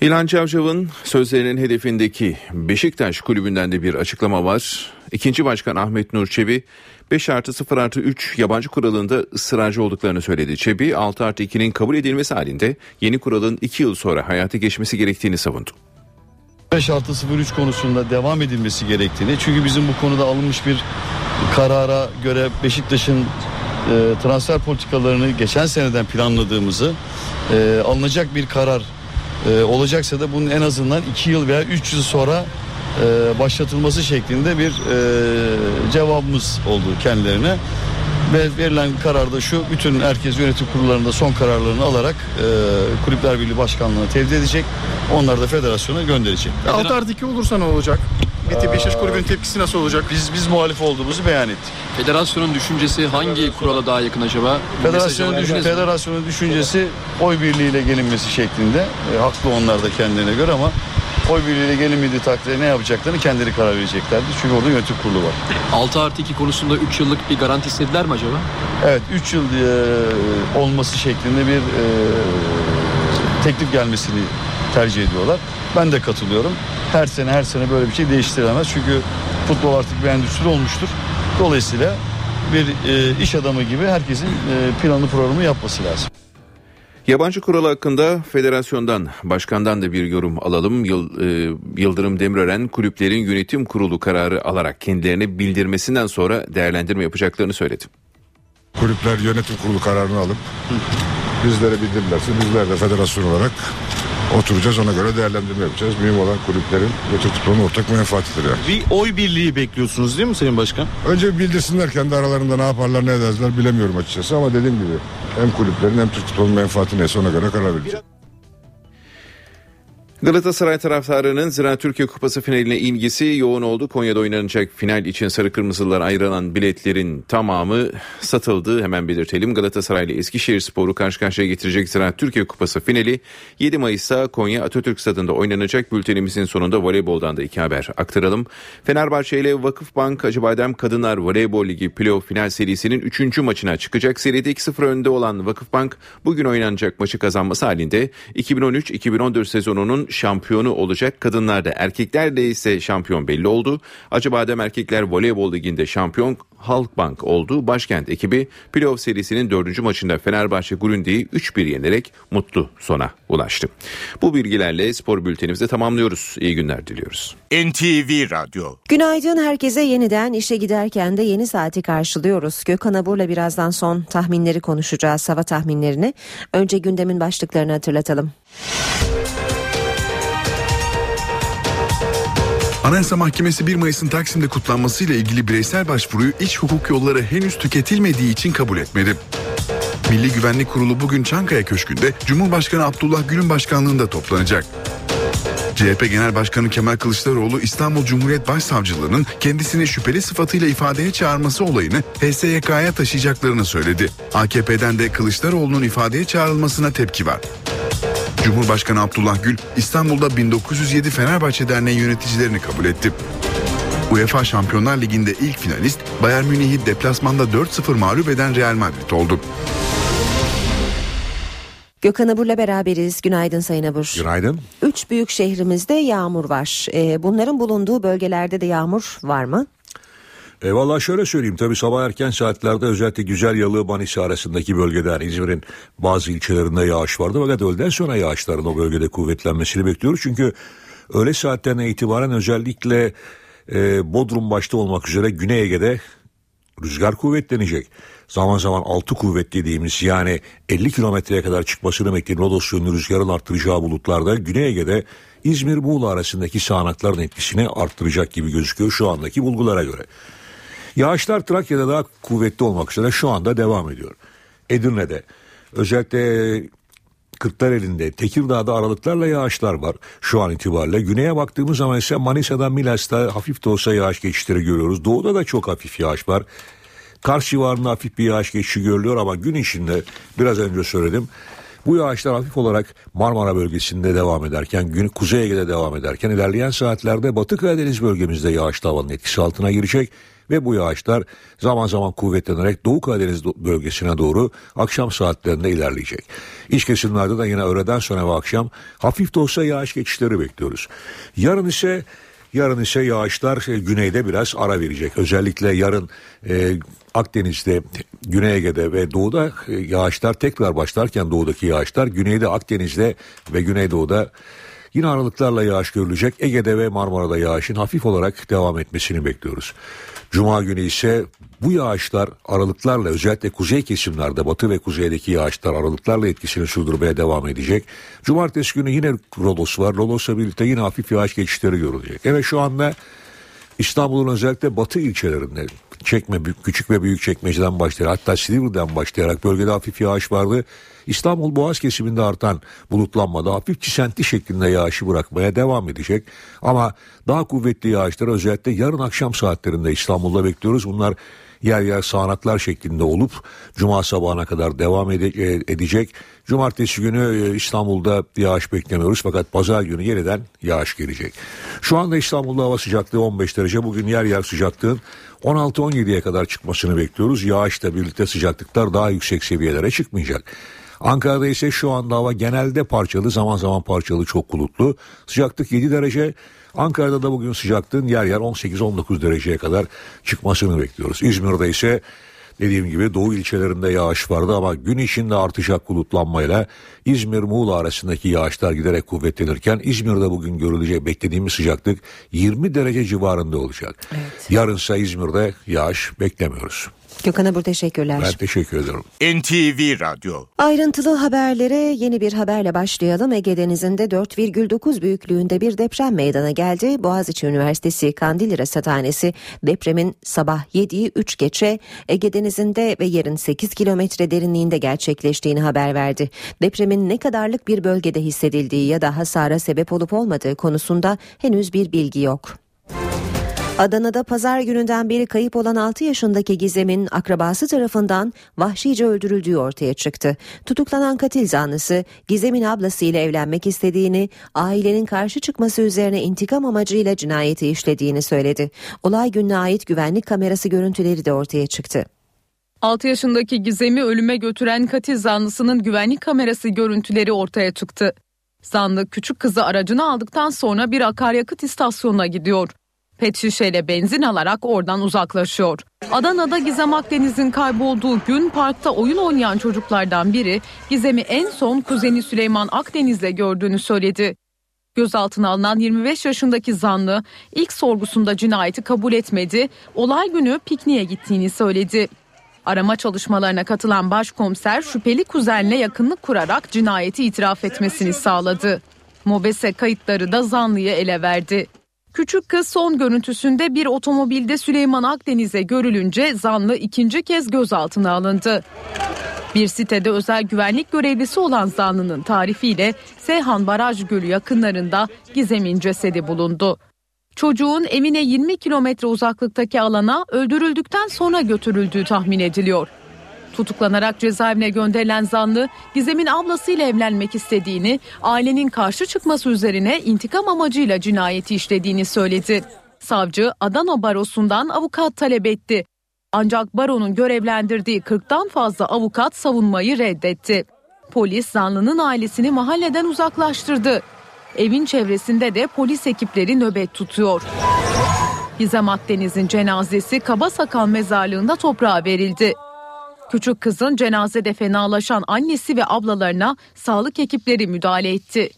İlhan Cavcav'ın sözlerinin hedefindeki Beşiktaş kulübünden de bir açıklama var. İkinci başkan Ahmet Nur Çebi 5 artı 0 artı 3 yabancı kuralında ısrarcı olduklarını söyledi. Çebi 6 artı 2'nin kabul edilmesi halinde yeni kuralın 2 yıl sonra hayata geçmesi gerektiğini savundu. 5 artı 03 konusunda devam edilmesi gerektiğini çünkü bizim bu konuda alınmış bir karara göre Beşiktaş'ın e, transfer politikalarını geçen seneden planladığımızı e, alınacak bir karar e, olacaksa da bunun en azından 2 yıl veya 3 yıl sonra e, başlatılması şeklinde bir e, cevabımız oldu kendilerine. Ve verilen karar da şu bütün herkes yönetim kurullarında son kararlarını alarak e, Kulüpler Birliği Başkanlığı'na tevdi edecek. Onlar da federasyona gönderecek. 6 artı 2 olursa ne olacak? Biti Beşiktaş kulübünün tepkisi nasıl olacak? Biz biz muhalif olduğumuzu beyan ettik. Federasyonun düşüncesi hangi kurala daha yakın acaba? Federasyonun, düşün, federasyonun düşüncesi oy birliğiyle gelinmesi şeklinde. E, haklı onlar da kendilerine göre ama oy birliğiyle gelinmediği takdirde ne yapacaklarını kendileri karar vereceklerdi. Çünkü orada yönetim kurulu var. 6 artı 2 konusunda 3 yıllık bir garanti istediler mi acaba? Evet 3 yıl e, olması şeklinde bir e, teklif gelmesini tercih ediyorlar. Ben de katılıyorum. Her sene her sene böyle bir şey değiştirilemez. Çünkü futbol artık bir endüstri olmuştur. Dolayısıyla bir e, iş adamı gibi herkesin e, planlı programı yapması lazım. Yabancı kural hakkında federasyondan, başkandan da bir yorum alalım. Yıl, e, Yıldırım Demirören kulüplerin yönetim kurulu kararı alarak kendilerine bildirmesinden sonra değerlendirme yapacaklarını söyledi. Kulüpler yönetim kurulu kararını alıp bizlere bildirirlerse bizler de federasyon olarak oturacağız ona göre değerlendirme yapacağız. Mühim olan kulüplerin ve Türk futbolunun ortak menfaatidir yani. Bir oy birliği bekliyorsunuz değil mi Sayın Başkan? Önce bildirsinler kendi aralarında ne yaparlar ne ederler bilemiyorum açıkçası ama dediğim gibi hem kulüplerin hem Türk futbolunun menfaati neyse ona göre karar vereceğiz. Galatasaray taraftarının Zira Türkiye Kupası finaline ilgisi yoğun oldu. Konya'da oynanacak final için sarı kırmızılar ayrılan biletlerin tamamı satıldı. Hemen belirtelim Galatasaray ile Eskişehir Sporu karşı karşıya getirecek Zira Türkiye Kupası finali 7 Mayıs'ta Konya Atatürk Stadı'nda oynanacak. Bültenimizin sonunda voleyboldan da iki haber aktaralım. Fenerbahçe ile Vakıfbank Acıbadem Kadınlar Voleybol Ligi playoff final serisinin 3. maçına çıkacak. Seride 2-0 önde olan Vakıfbank bugün oynanacak maçı kazanması halinde 2013-2014 sezonunun şampiyonu olacak. Kadınlarda erkeklerde ise şampiyon belli oldu. Acıbadem Erkekler Voleybol Ligi'nde şampiyon Halkbank oldu. Başkent ekibi playoff serisinin dördüncü maçında Fenerbahçe Grundi'yi 3-1 yenerek mutlu sona ulaştı. Bu bilgilerle spor bültenimizi tamamlıyoruz. İyi günler diliyoruz. NTV Radyo Günaydın herkese yeniden işe giderken de yeni saati karşılıyoruz. Gökhan Abur'la birazdan son tahminleri konuşacağız, hava tahminlerini. Önce gündemin başlıklarını hatırlatalım. Anayasa Mahkemesi 1 Mayıs'ın Taksim'de kutlanmasıyla ilgili bireysel başvuruyu iç hukuk yolları henüz tüketilmediği için kabul etmedi. Milli Güvenlik Kurulu bugün Çankaya Köşkü'nde Cumhurbaşkanı Abdullah Gül'ün başkanlığında toplanacak. CHP Genel Başkanı Kemal Kılıçdaroğlu İstanbul Cumhuriyet Başsavcılığının kendisini şüpheli sıfatıyla ifadeye çağırması olayını HSYK'ya taşıyacaklarını söyledi. AKP'den de Kılıçdaroğlu'nun ifadeye çağrılmasına tepki var. Cumhurbaşkanı Abdullah Gül İstanbul'da 1907 Fenerbahçe Derneği yöneticilerini kabul etti. UEFA Şampiyonlar Ligi'nde ilk finalist Bayern Münih'i deplasmanda 4-0 mağlup eden Real Madrid oldu. Gökhan Abur'la beraberiz. Günaydın Sayın Abur. Günaydın. Üç büyük şehrimizde yağmur var. Ee, bunların bulunduğu bölgelerde de yağmur var mı? E, Valla şöyle söyleyeyim tabii sabah erken saatlerde özellikle Güzel Yalı Manisa arasındaki bölgede yani İzmir'in bazı ilçelerinde yağış vardı fakat öğleden sonra yağışların o bölgede kuvvetlenmesini bekliyoruz. Çünkü öğle saatlerine itibaren özellikle e, Bodrum başta olmak üzere Güney Ege'de rüzgar kuvvetlenecek. Zaman zaman 6 kuvvet dediğimiz yani 50 kilometreye kadar çıkmasını bekleyen Rodos yönlü rüzgarın arttıracağı bulutlarda Güney Ege'de İzmir Muğla arasındaki sağanakların etkisini arttıracak gibi gözüküyor şu andaki bulgulara göre. Yağışlar Trakya'da daha kuvvetli olmak üzere şu anda devam ediyor. Edirne'de özellikle Kırklareli'nde, Tekirdağ'da aralıklarla yağışlar var şu an itibariyle. Güneye baktığımız zaman ise Manisa'dan Milas'ta hafif de olsa yağış geçişleri görüyoruz. Doğuda da çok hafif yağış var. Kars civarında hafif bir yağış geçişi görülüyor ama gün içinde biraz önce söyledim. Bu yağışlar hafif olarak Marmara bölgesinde devam ederken, gün Kuzey Ege'de devam ederken ilerleyen saatlerde Batı Karadeniz bölgemizde yağışlı havanın etkisi altına girecek ve bu yağışlar zaman zaman kuvvetlenerek Doğu Karadeniz bölgesine doğru akşam saatlerinde ilerleyecek. İç kesimlerde de yine öğleden sonra ve akşam hafif de olsa yağış geçişleri bekliyoruz. Yarın ise Yarın ise yağışlar e, güneyde biraz ara verecek. Özellikle yarın e, Akdeniz'de, Güney Ege'de ve doğuda e, yağışlar tekrar başlarken doğudaki yağışlar güneyde Akdeniz'de ve Güneydoğu'da Yine aralıklarla yağış görülecek. Ege'de ve Marmara'da yağışın hafif olarak devam etmesini bekliyoruz. Cuma günü ise bu yağışlar aralıklarla özellikle kuzey kesimlerde batı ve kuzeydeki yağışlar aralıklarla etkisini sürdürmeye devam edecek. Cumartesi günü yine Rodos var. Rodos'la birlikte yine hafif yağış geçişleri görülecek. Evet şu anda İstanbul'un özellikle batı ilçelerinde çekme küçük ve büyük çekmeceden başlayarak hatta Silivri'den başlayarak bölgede hafif yağış vardı. İstanbul Boğaz kesiminde artan bulutlanmada hafif çisenti şeklinde yağışı bırakmaya devam edecek. Ama daha kuvvetli yağışlar özellikle yarın akşam saatlerinde İstanbul'da bekliyoruz. Bunlar yer yer sağanaklar şeklinde olup cuma sabahına kadar devam ede- edecek. Cumartesi günü e, İstanbul'da yağış beklemiyoruz fakat pazar günü yeniden yağış gelecek. Şu anda İstanbul'da hava sıcaklığı 15 derece. Bugün yer yer sıcaklığın 16-17'ye kadar çıkmasını bekliyoruz. Yağışla birlikte sıcaklıklar daha yüksek seviyelere çıkmayacak. Ankara'da ise şu anda hava genelde parçalı zaman zaman parçalı çok bulutlu. Sıcaklık 7 derece. Ankara'da da bugün sıcaklığın yer yer 18-19 dereceye kadar çıkmasını bekliyoruz. İzmir'de ise dediğim gibi doğu ilçelerinde yağış vardı ama gün içinde artacak bulutlanmayla İzmir-Muğla arasındaki yağışlar giderek kuvvetlenirken İzmir'de bugün görülecek beklediğimiz sıcaklık 20 derece civarında olacak. Evet. Yarınsa İzmir'de yağış beklemiyoruz. Gökhan Abur teşekkürler. Ben teşekkür ederim. NTV Radyo. Ayrıntılı haberlere yeni bir haberle başlayalım. Ege Denizi'nde 4,9 büyüklüğünde bir deprem meydana geldi. Boğaziçi Üniversitesi Kandilli Rasathanesi depremin sabah 7'yi 3 geçe Ege Denizi'nde ve yerin 8 kilometre derinliğinde gerçekleştiğini haber verdi. Depremin ne kadarlık bir bölgede hissedildiği ya da hasara sebep olup olmadığı konusunda henüz bir bilgi yok. Adana'da pazar gününden beri kayıp olan 6 yaşındaki Gizem'in akrabası tarafından vahşice öldürüldüğü ortaya çıktı. Tutuklanan katil zanlısı Gizem'in ablasıyla evlenmek istediğini, ailenin karşı çıkması üzerine intikam amacıyla cinayeti işlediğini söyledi. Olay gününe ait güvenlik kamerası görüntüleri de ortaya çıktı. 6 yaşındaki Gizem'i ölüme götüren katil zanlısının güvenlik kamerası görüntüleri ortaya çıktı. Zanlı küçük kızı aracına aldıktan sonra bir akaryakıt istasyonuna gidiyor pet şişeyle benzin alarak oradan uzaklaşıyor. Adana'da Gizem Akdeniz'in kaybolduğu gün parkta oyun oynayan çocuklardan biri Gizem'i en son kuzeni Süleyman Akdeniz'le gördüğünü söyledi. Gözaltına alınan 25 yaşındaki zanlı ilk sorgusunda cinayeti kabul etmedi, olay günü pikniğe gittiğini söyledi. Arama çalışmalarına katılan başkomiser şüpheli kuzenle yakınlık kurarak cinayeti itiraf etmesini sağladı. Mobese kayıtları da zanlıyı ele verdi. Küçük kız son görüntüsünde bir otomobilde Süleyman Akdeniz'e görülünce zanlı ikinci kez gözaltına alındı. Bir sitede özel güvenlik görevlisi olan zanlının tarifiyle Seyhan Baraj Gölü yakınlarında Gizem'in cesedi bulundu. Çocuğun evine 20 kilometre uzaklıktaki alana öldürüldükten sonra götürüldüğü tahmin ediliyor. Tutuklanarak cezaevine gönderilen zanlı Gizem'in ablasıyla evlenmek istediğini, ailenin karşı çıkması üzerine intikam amacıyla cinayeti işlediğini söyledi. Savcı Adana Barosu'ndan avukat talep etti. Ancak baronun görevlendirdiği 40'tan fazla avukat savunmayı reddetti. Polis zanlının ailesini mahalleden uzaklaştırdı. Evin çevresinde de polis ekipleri nöbet tutuyor. Gizem Akdeniz'in cenazesi Kabasakal mezarlığında toprağa verildi. Küçük kızın cenazede fenalaşan annesi ve ablalarına sağlık ekipleri müdahale etti.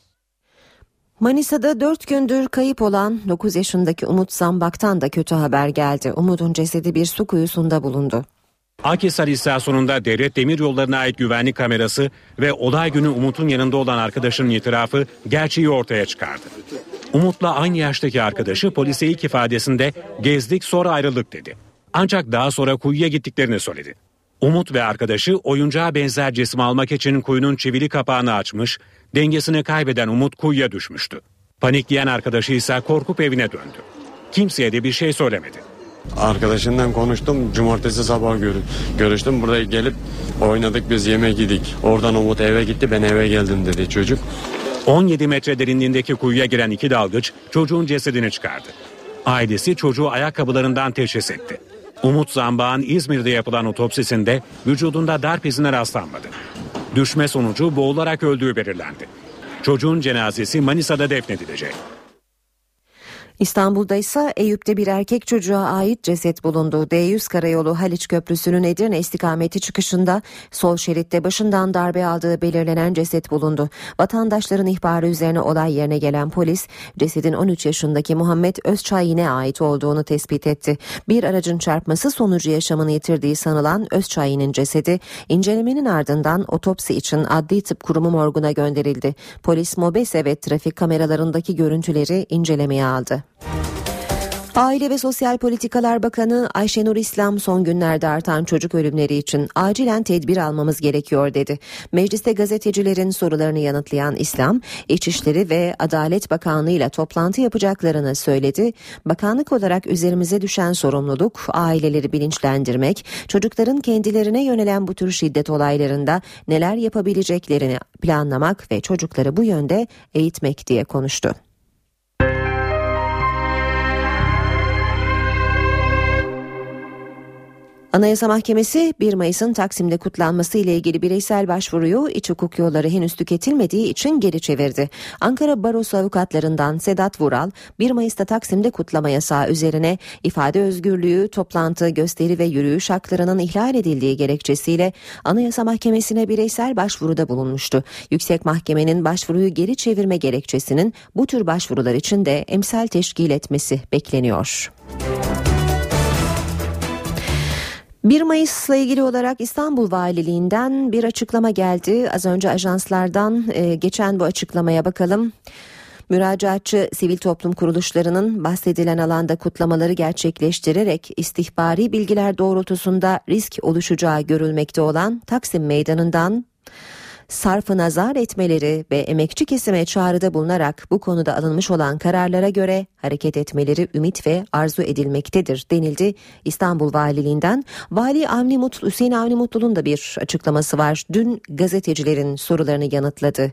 Manisa'da 4 gündür kayıp olan 9 yaşındaki Umut Zambak'tan da kötü haber geldi. Umut'un cesedi bir su kuyusunda bulundu. Akhisar istasyonunda devlet demir yollarına ait güvenlik kamerası ve olay günü Umut'un yanında olan arkadaşının itirafı gerçeği ortaya çıkardı. Umut'la aynı yaştaki arkadaşı polise ilk ifadesinde gezdik sonra ayrıldık dedi. Ancak daha sonra kuyuya gittiklerini söyledi. Umut ve arkadaşı oyuncağa benzer cisim almak için kuyunun çivili kapağını açmış, dengesini kaybeden Umut kuyuya düşmüştü. Panikleyen arkadaşı ise korkup evine döndü. Kimseye de bir şey söylemedi. Arkadaşından konuştum. Cumartesi sabah gör görüştüm. Buraya gelip oynadık biz yemek yedik. Oradan Umut eve gitti ben eve geldim dedi çocuk. 17 metre derinliğindeki kuyuya giren iki dalgıç çocuğun cesedini çıkardı. Ailesi çocuğu ayakkabılarından teşhis etti. Umut Zambağ'ın İzmir'de yapılan otopsisinde vücudunda darp izine rastlanmadı. Düşme sonucu boğularak öldüğü belirlendi. Çocuğun cenazesi Manisa'da defnedilecek. İstanbul'da ise Eyüp'te bir erkek çocuğa ait ceset bulundu. D100 Karayolu Haliç Köprüsü'nün Edirne istikameti çıkışında sol şeritte başından darbe aldığı belirlenen ceset bulundu. Vatandaşların ihbarı üzerine olay yerine gelen polis cesedin 13 yaşındaki Muhammed Özçayin'e ait olduğunu tespit etti. Bir aracın çarpması sonucu yaşamını yitirdiği sanılan Özçayin'in cesedi incelemenin ardından otopsi için Adli Tıp Kurumu morguna gönderildi. Polis mobese ve trafik kameralarındaki görüntüleri incelemeye aldı. Aile ve Sosyal Politikalar Bakanı Ayşenur İslam son günlerde artan çocuk ölümleri için acilen tedbir almamız gerekiyor dedi. Mecliste gazetecilerin sorularını yanıtlayan İslam, İçişleri ve Adalet Bakanlığı ile toplantı yapacaklarını söyledi. Bakanlık olarak üzerimize düşen sorumluluk aileleri bilinçlendirmek, çocukların kendilerine yönelen bu tür şiddet olaylarında neler yapabileceklerini planlamak ve çocukları bu yönde eğitmek diye konuştu. Anayasa Mahkemesi 1 Mayıs'ın Taksim'de kutlanması ile ilgili bireysel başvuruyu iç hukuk yolları henüz tüketilmediği için geri çevirdi. Ankara Barosu avukatlarından Sedat Vural 1 Mayıs'ta Taksim'de kutlama yasağı üzerine ifade özgürlüğü, toplantı, gösteri ve yürüyüş haklarının ihlal edildiği gerekçesiyle Anayasa Mahkemesi'ne bireysel başvuruda bulunmuştu. Yüksek Mahkemenin başvuruyu geri çevirme gerekçesinin bu tür başvurular için de emsal teşkil etmesi bekleniyor. 1 Mayıs'la ilgili olarak İstanbul Valiliğinden bir açıklama geldi. Az önce ajanslardan e, geçen bu açıklamaya bakalım. Müracaatçı sivil toplum kuruluşlarının bahsedilen alanda kutlamaları gerçekleştirerek istihbari bilgiler doğrultusunda risk oluşacağı görülmekte olan Taksim Meydanı'ndan sarfı nazar etmeleri ve emekçi kesime çağrıda bulunarak bu konuda alınmış olan kararlara göre hareket etmeleri ümit ve arzu edilmektedir denildi İstanbul Valiliğinden. Vali Avni Mutlu, Hüseyin Avni Mutlu'nun da bir açıklaması var. Dün gazetecilerin sorularını yanıtladı.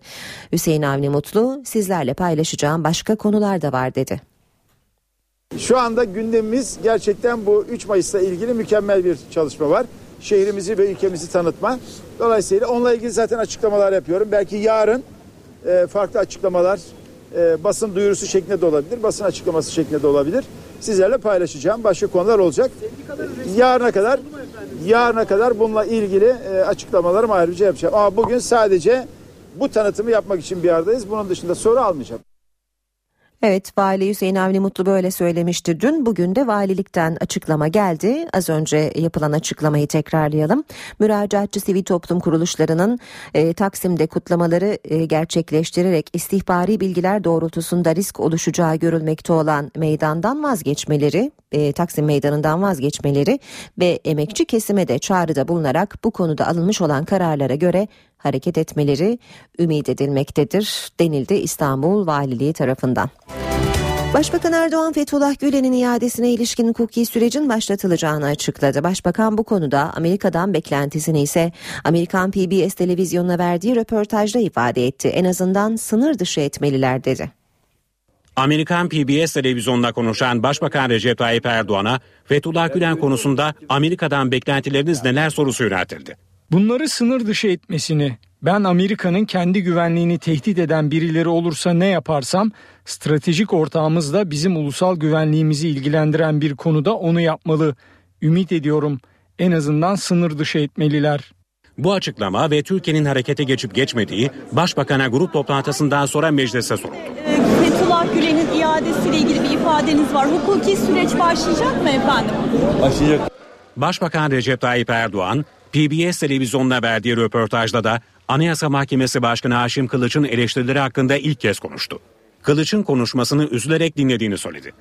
Hüseyin Avni Mutlu sizlerle paylaşacağım başka konular da var dedi. Şu anda gündemimiz gerçekten bu 3 Mayıs'la ilgili mükemmel bir çalışma var. Şehrimizi ve ülkemizi tanıtma. Dolayısıyla onunla ilgili zaten açıklamalar yapıyorum. Belki yarın e, farklı açıklamalar e, basın duyurusu şeklinde de olabilir. Basın açıklaması şeklinde de olabilir. Sizlerle paylaşacağım. Başka konular olacak. Yarına kadar yarına kadar bununla ilgili e, açıklamalarımı ayrıca yapacağım. Ama bugün sadece bu tanıtımı yapmak için bir aradayız. Bunun dışında soru almayacağım. Evet Vali Hüseyin Avni Mutlu böyle söylemişti dün. Bugün de valilikten açıklama geldi. Az önce yapılan açıklamayı tekrarlayalım. Müracaatçı sivil toplum kuruluşlarının e, Taksim'de kutlamaları e, gerçekleştirerek istihbari bilgiler doğrultusunda risk oluşacağı görülmekte olan meydandan vazgeçmeleri, e, Taksim meydanından vazgeçmeleri ve emekçi kesime de çağrıda bulunarak bu konuda alınmış olan kararlara göre hareket etmeleri ümit edilmektedir denildi İstanbul Valiliği tarafından. Başbakan Erdoğan Fethullah Gülen'in iadesine ilişkin hukuki sürecin başlatılacağını açıkladı. Başbakan bu konuda Amerika'dan beklentisini ise Amerikan PBS televizyonuna verdiği röportajda ifade etti. En azından sınır dışı etmeliler dedi. Amerikan PBS televizyonunda konuşan Başbakan Recep Tayyip Erdoğan'a Fethullah Gülen konusunda Amerika'dan beklentileriniz neler sorusu yöneltildi. Bunları sınır dışı etmesini, ben Amerika'nın kendi güvenliğini tehdit eden birileri olursa ne yaparsam stratejik ortağımız da bizim ulusal güvenliğimizi ilgilendiren bir konuda onu yapmalı. Ümit ediyorum en azından sınır dışı etmeliler. Bu açıklama ve Türkiye'nin harekete geçip geçmediği Başbakan'a grup toplantısından sonra meclise soruldu. Fethullah Gülen'in iadesiyle ilgili bir ifadeniz var. Hukuki süreç başlayacak mı efendim? Başlayacak. Başbakan Recep Tayyip Erdoğan PBS televizyonuna verdiği röportajda da Anayasa Mahkemesi Başkanı Haşim Kılıç'ın eleştirileri hakkında ilk kez konuştu. Kılıç'ın konuşmasını üzülerek dinlediğini söyledi.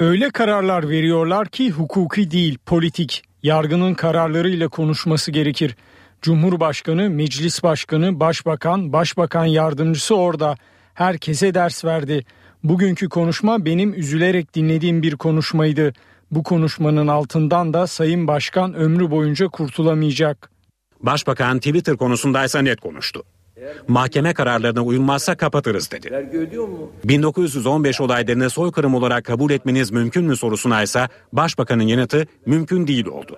Öyle kararlar veriyorlar ki hukuki değil, politik. Yargının kararlarıyla konuşması gerekir. Cumhurbaşkanı, meclis başkanı, başbakan, başbakan yardımcısı orada. Herkese ders verdi. Bugünkü konuşma benim üzülerek dinlediğim bir konuşmaydı. Bu konuşmanın altından da Sayın Başkan ömrü boyunca kurtulamayacak. Başbakan Twitter konusundaysa net konuştu. Mahkeme kararlarına uyulmazsa kapatırız dedi. 1915 olaylarını soykırım olarak kabul etmeniz mümkün mü sorusuna ise Başbakanın yanıtı mümkün değil oldu.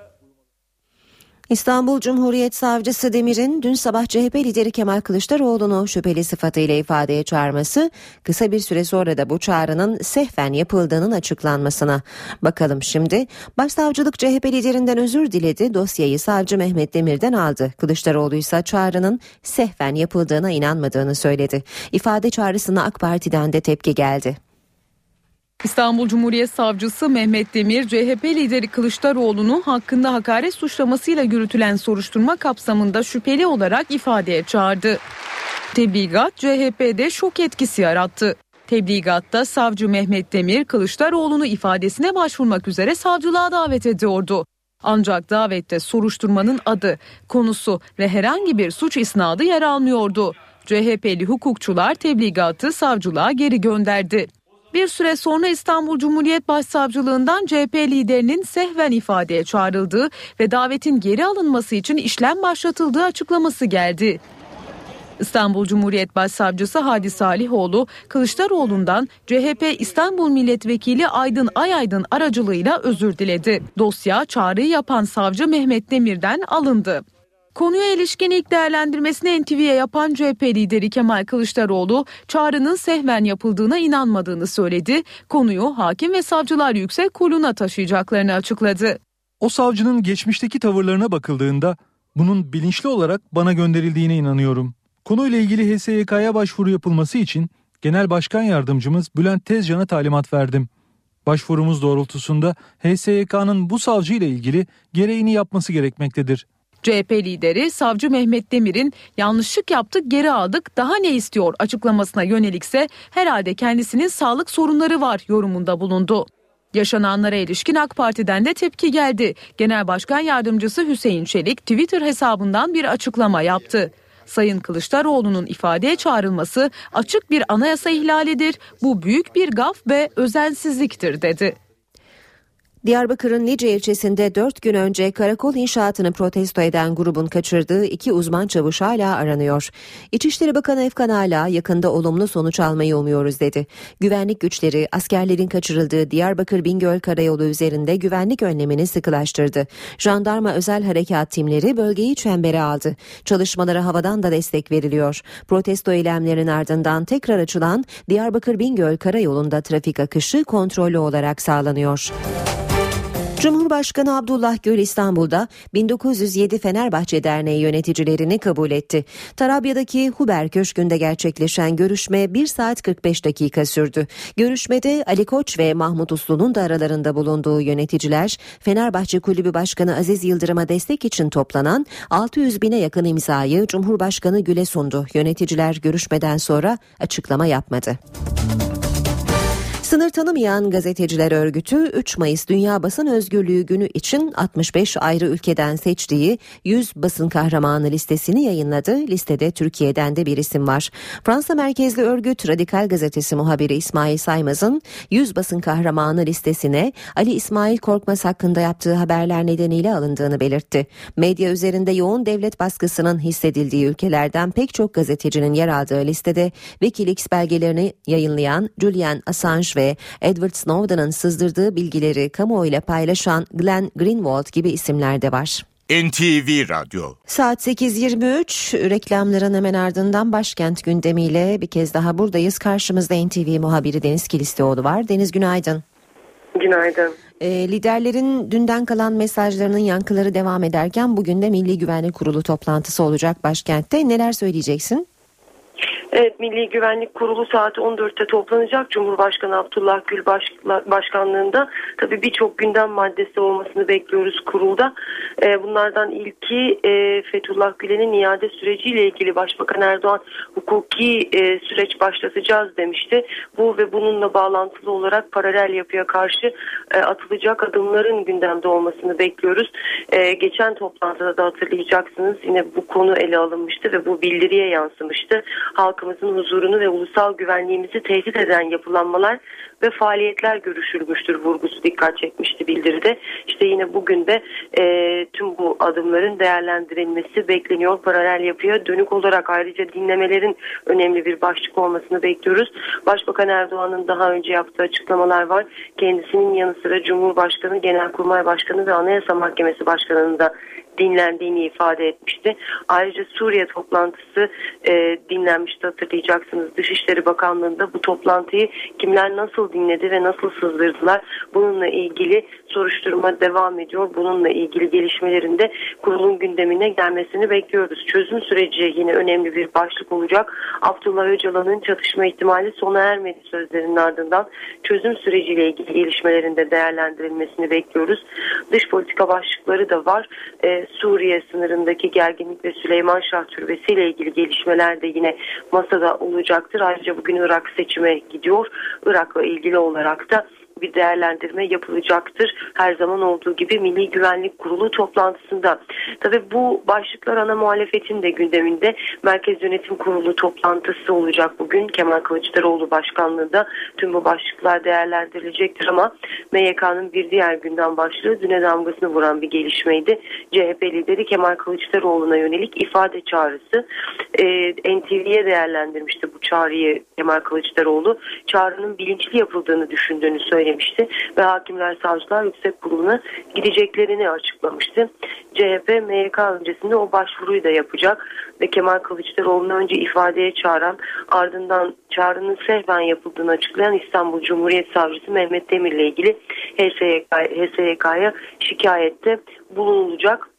İstanbul Cumhuriyet Savcısı Demir'in dün sabah CHP lideri Kemal Kılıçdaroğlu'nu şüpheli sıfatıyla ifadeye çağırması kısa bir süre sonra da bu çağrının sehven yapıldığının açıklanmasına. Bakalım şimdi. Başsavcılık CHP liderinden özür diledi. Dosyayı savcı Mehmet Demir'den aldı. Kılıçdaroğlu ise çağrının sehven yapıldığına inanmadığını söyledi. İfade çağrısına AK Parti'den de tepki geldi. İstanbul Cumhuriyet Savcısı Mehmet Demir, CHP lideri Kılıçdaroğlu'nu hakkında hakaret suçlamasıyla yürütülen soruşturma kapsamında şüpheli olarak ifadeye çağırdı. Tebligat CHP'de şok etkisi yarattı. Tebligatta savcı Mehmet Demir Kılıçdaroğlu'nu ifadesine başvurmak üzere savcılığa davet ediyordu. Ancak davette soruşturmanın adı, konusu ve herhangi bir suç isnadı yer almıyordu. CHP'li hukukçular tebligatı savcılığa geri gönderdi. Bir süre sonra İstanbul Cumhuriyet Başsavcılığından CHP liderinin sehven ifadeye çağrıldığı ve davetin geri alınması için işlem başlatıldığı açıklaması geldi. İstanbul Cumhuriyet Başsavcısı Hadi Salihoğlu, Kılıçdaroğlu'ndan CHP İstanbul Milletvekili Aydın Ayaydın aracılığıyla özür diledi. Dosya çağrıyı yapan savcı Mehmet Demir'den alındı. Konuya ilişkin ilk değerlendirmesini NTV'ye yapan CHP lideri Kemal Kılıçdaroğlu, çağrının sehven yapıldığına inanmadığını söyledi. Konuyu Hakim ve Savcılar Yüksek Kurulu'na taşıyacaklarını açıkladı. O savcının geçmişteki tavırlarına bakıldığında bunun bilinçli olarak bana gönderildiğine inanıyorum. Konuyla ilgili HSYK'ya başvuru yapılması için Genel Başkan Yardımcımız Bülent Tezcan'a talimat verdim. Başvurumuz doğrultusunda HSYK'nın bu savcı ile ilgili gereğini yapması gerekmektedir. CHP lideri savcı Mehmet Demir'in yanlışlık yaptık geri aldık daha ne istiyor açıklamasına yönelikse herhalde kendisinin sağlık sorunları var yorumunda bulundu. Yaşananlara ilişkin AK Parti'den de tepki geldi. Genel Başkan Yardımcısı Hüseyin Çelik Twitter hesabından bir açıklama yaptı. Sayın Kılıçdaroğlu'nun ifadeye çağrılması açık bir anayasa ihlalidir. Bu büyük bir gaf ve özensizliktir dedi. Diyarbakır'ın Lice ilçesinde 4 gün önce karakol inşaatını protesto eden grubun kaçırdığı iki uzman çavuş hala aranıyor. İçişleri Bakanı Efkan Ala yakında olumlu sonuç almayı umuyoruz dedi. Güvenlik güçleri askerlerin kaçırıldığı Diyarbakır Bingöl Karayolu üzerinde güvenlik önlemini sıkılaştırdı. Jandarma özel harekat timleri bölgeyi çembere aldı. Çalışmalara havadan da destek veriliyor. Protesto eylemlerinin ardından tekrar açılan Diyarbakır Bingöl Karayolu'nda trafik akışı kontrollü olarak sağlanıyor. Cumhurbaşkanı Abdullah Gül İstanbul'da 1907 Fenerbahçe Derneği yöneticilerini kabul etti. Tarabya'daki Huber Köşkü'nde gerçekleşen görüşme 1 saat 45 dakika sürdü. Görüşmede Ali Koç ve Mahmut Uslu'nun da aralarında bulunduğu yöneticiler Fenerbahçe Kulübü Başkanı Aziz Yıldırım'a destek için toplanan 600 bine yakın imzayı Cumhurbaşkanı Gül'e sundu. Yöneticiler görüşmeden sonra açıklama yapmadı. Sınır tanımayan gazeteciler örgütü 3 Mayıs Dünya Basın Özgürlüğü Günü için 65 ayrı ülkeden seçtiği 100 basın kahramanı listesini yayınladı. Listede Türkiye'den de bir isim var. Fransa merkezli örgüt Radikal Gazetesi muhabiri İsmail Saymaz'ın 100 basın kahramanı listesine Ali İsmail Korkmaz hakkında yaptığı haberler nedeniyle alındığını belirtti. Medya üzerinde yoğun devlet baskısının hissedildiği ülkelerden pek çok gazetecinin yer aldığı listede Wikileaks belgelerini yayınlayan Julian Assange ve ve Edward Snowden'ın sızdırdığı bilgileri kamuoyuyla paylaşan Glenn Greenwald gibi isimler de var. NTV Radyo. Saat 8.23 reklamların hemen ardından başkent gündemiyle bir kez daha buradayız. Karşımızda NTV muhabiri Deniz Kilislioğlu var. Deniz günaydın. Günaydın. E, liderlerin dünden kalan mesajlarının yankıları devam ederken bugün de Milli Güvenlik Kurulu toplantısı olacak başkentte. Neler söyleyeceksin? Evet Milli Güvenlik Kurulu saat 14'te toplanacak. Cumhurbaşkanı Abdullah Gül baş, başkanlığında tabii birçok gündem maddesi olmasını bekliyoruz kurulda. Ee, bunlardan ilki e, Fethullah Gülen'in iade süreciyle ilgili Başbakan Erdoğan hukuki e, süreç başlatacağız demişti. Bu ve bununla bağlantılı olarak paralel yapıya karşı e, atılacak adımların gündemde olmasını bekliyoruz. Geçen toplantıda da hatırlayacaksınız yine bu konu ele alınmıştı ve bu bildiriye yansımıştı. Halk halkımızın huzurunu ve ulusal güvenliğimizi tehdit eden yapılanmalar ve faaliyetler görüşülmüştür vurgusu dikkat çekmişti bildiride. İşte yine bugün de e, tüm bu adımların değerlendirilmesi bekleniyor. Paralel yapıya dönük olarak ayrıca dinlemelerin önemli bir başlık olmasını bekliyoruz. Başbakan Erdoğan'ın daha önce yaptığı açıklamalar var. Kendisinin yanı sıra Cumhurbaşkanı, Genelkurmay Başkanı ve Anayasa Mahkemesi Başkanı'nın da dinlendiğini ifade etmişti. Ayrıca Suriye toplantısı e, dinlenmişti hatırlayacaksınız. Dışişleri Bakanlığı'nda bu toplantıyı kimler nasıl dinledi ve nasıl sızdırdılar bununla ilgili soruşturma devam ediyor. Bununla ilgili gelişmelerinde kurulun gündemine gelmesini bekliyoruz. Çözüm süreci yine önemli bir başlık olacak. Abdullah Öcalan'ın çatışma ihtimali sona ermedi sözlerinin ardından çözüm süreciyle ilgili gelişmelerinde değerlendirilmesini bekliyoruz. Dış politika başlıkları da var. Ee, Suriye sınırındaki gerginlik ve Süleyman Şah Türbesi ile ilgili gelişmeler de yine masada olacaktır. Ayrıca bugün Irak seçime gidiyor. Irak'la ilgili olarak da bir değerlendirme yapılacaktır. Her zaman olduğu gibi Milli Güvenlik Kurulu toplantısında. Tabi bu başlıklar ana muhalefetin de gündeminde. Merkez Yönetim Kurulu toplantısı olacak bugün. Kemal Kılıçdaroğlu başkanlığında tüm bu başlıklar değerlendirilecektir ama MYK'nın bir diğer gündem başlığı düne damgasını vuran bir gelişmeydi. CHP lideri Kemal Kılıçdaroğlu'na yönelik ifade çağrısı. E, NTV'ye değerlendirmişti bu çağrıyı Kemal Kılıçdaroğlu. Çağrının bilinçli yapıldığını düşündüğünü söyledi söylemişti ve Hakimler Savcılar Yüksek Kurulu'na gideceklerini açıklamıştı. CHP MYK öncesinde o başvuruyu da yapacak ve Kemal Kılıçdaroğlu'nu önce ifadeye çağıran ardından çağrının sehven yapıldığını açıklayan İstanbul Cumhuriyet Savcısı Mehmet Demir ile ilgili HSYK'ya şikayette bulunulacak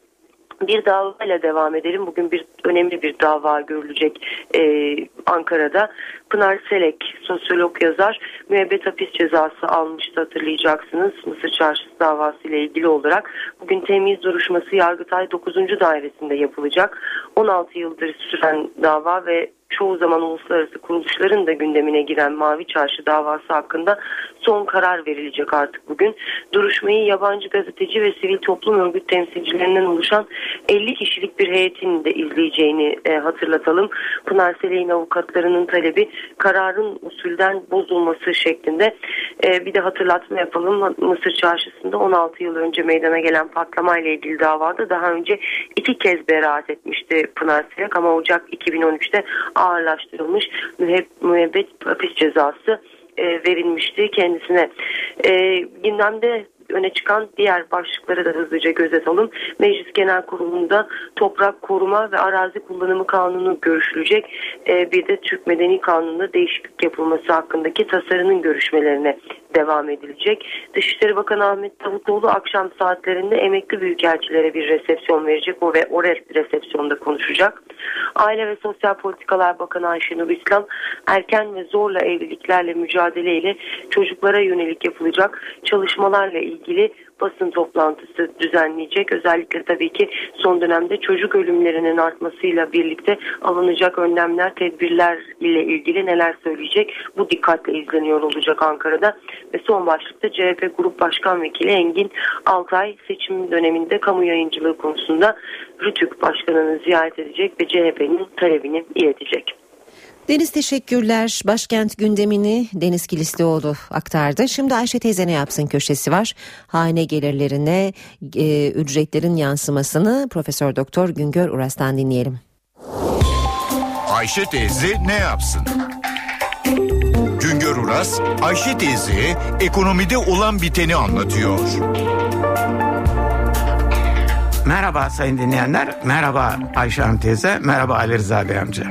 bir davayla devam edelim. Bugün bir önemli bir dava görülecek e, Ankara'da. Pınar Selek, sosyolog yazar, müebbet hapis cezası almıştı hatırlayacaksınız. Mısır Çarşısı davası ile ilgili olarak. Bugün temiz duruşması Yargıtay 9. dairesinde yapılacak. 16 yıldır süren dava ve çoğu zaman uluslararası kuruluşların da gündemine giren Mavi Çarşı davası hakkında son karar verilecek artık bugün. Duruşmayı yabancı gazeteci ve sivil toplum örgüt temsilcilerinden oluşan 50 kişilik bir heyetin de izleyeceğini e, hatırlatalım. Pınar Seley'in avukatlarının talebi kararın usulden bozulması şeklinde e, bir de hatırlatma yapalım. Mısır Çarşısı'nda 16 yıl önce meydana gelen patlamayla ilgili davada daha önce iki kez beraat etmişti Pınar Selek ama Ocak 2013'te ağırlaştırılmış müebbet hapis cezası e, verilmişti kendisine. E, gündemde öne çıkan diğer başlıkları da hızlıca göz atalım. Meclis Genel Kurulu'nda toprak koruma ve arazi kullanımı kanunu görüşülecek. E, bir de Türk Medeni Kanunu'nda değişiklik yapılması hakkındaki tasarının görüşmelerine devam edilecek. Dışişleri Bakanı Ahmet Davutoğlu akşam saatlerinde emekli büyükelçilere bir resepsiyon verecek. O ve o resepsiyonda konuşacak. Aile ve Sosyal Politikalar Bakanı Ayşenur İslam erken ve zorla evliliklerle mücadeleyle çocuklara yönelik yapılacak çalışmalarla ilgili basın toplantısı düzenleyecek. Özellikle tabii ki son dönemde çocuk ölümlerinin artmasıyla birlikte alınacak önlemler, tedbirler ile ilgili neler söyleyecek? Bu dikkatle izleniyor olacak Ankara'da. Ve son başlıkta CHP Grup Başkan Vekili Engin Altay seçim döneminde kamu yayıncılığı konusunda Rütük Başkanı'nı ziyaret edecek ve CHP'nin talebini iletecek. Deniz teşekkürler. Başkent gündemini Deniz Kilislioğlu aktardı. Şimdi Ayşe teyze ne yapsın köşesi var. Hane gelirlerine e, ücretlerin yansımasını Profesör Doktor Güngör Uras'tan dinleyelim. Ayşe teyze ne yapsın? Güngör Uras, Ayşe teyze ekonomide olan biteni anlatıyor. Merhaba sayın dinleyenler, merhaba Ayşe Hanım teyze, merhaba Ali Rıza Bey amca.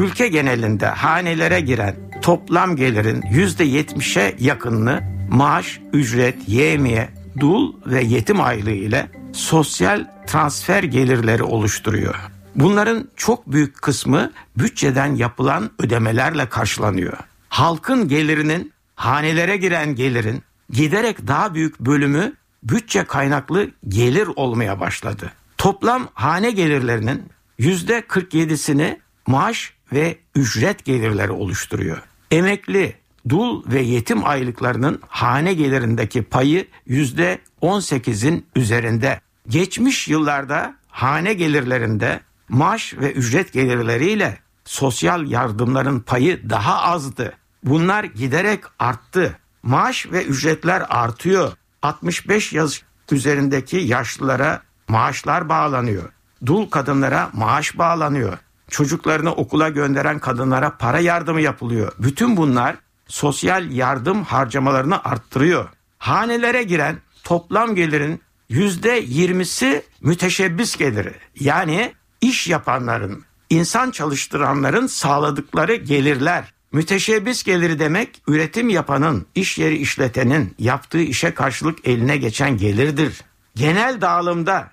Ülke genelinde hanelere giren toplam gelirin yüzde yetmişe yakınını maaş, ücret, yemiye, dul ve yetim aylığı ile sosyal transfer gelirleri oluşturuyor. Bunların çok büyük kısmı bütçeden yapılan ödemelerle karşılanıyor. Halkın gelirinin, hanelere giren gelirin giderek daha büyük bölümü bütçe kaynaklı gelir olmaya başladı. Toplam hane gelirlerinin yüzde 47'sini maaş ve ücret gelirleri oluşturuyor. Emekli, dul ve yetim aylıklarının hane gelirindeki payı yüzde 18'in üzerinde. Geçmiş yıllarda hane gelirlerinde maaş ve ücret gelirleriyle sosyal yardımların payı daha azdı. Bunlar giderek arttı. Maaş ve ücretler artıyor. 65 yaş üzerindeki yaşlılara maaşlar bağlanıyor. Dul kadınlara maaş bağlanıyor. Çocuklarını okula gönderen kadınlara para yardımı yapılıyor. Bütün bunlar sosyal yardım harcamalarını arttırıyor. Hanelere giren toplam gelirin yüzde yirmisi müteşebbis geliri. Yani iş yapanların, insan çalıştıranların sağladıkları gelirler. Müteşebbis geliri demek üretim yapanın, iş yeri işletenin yaptığı işe karşılık eline geçen gelirdir. Genel dağılımda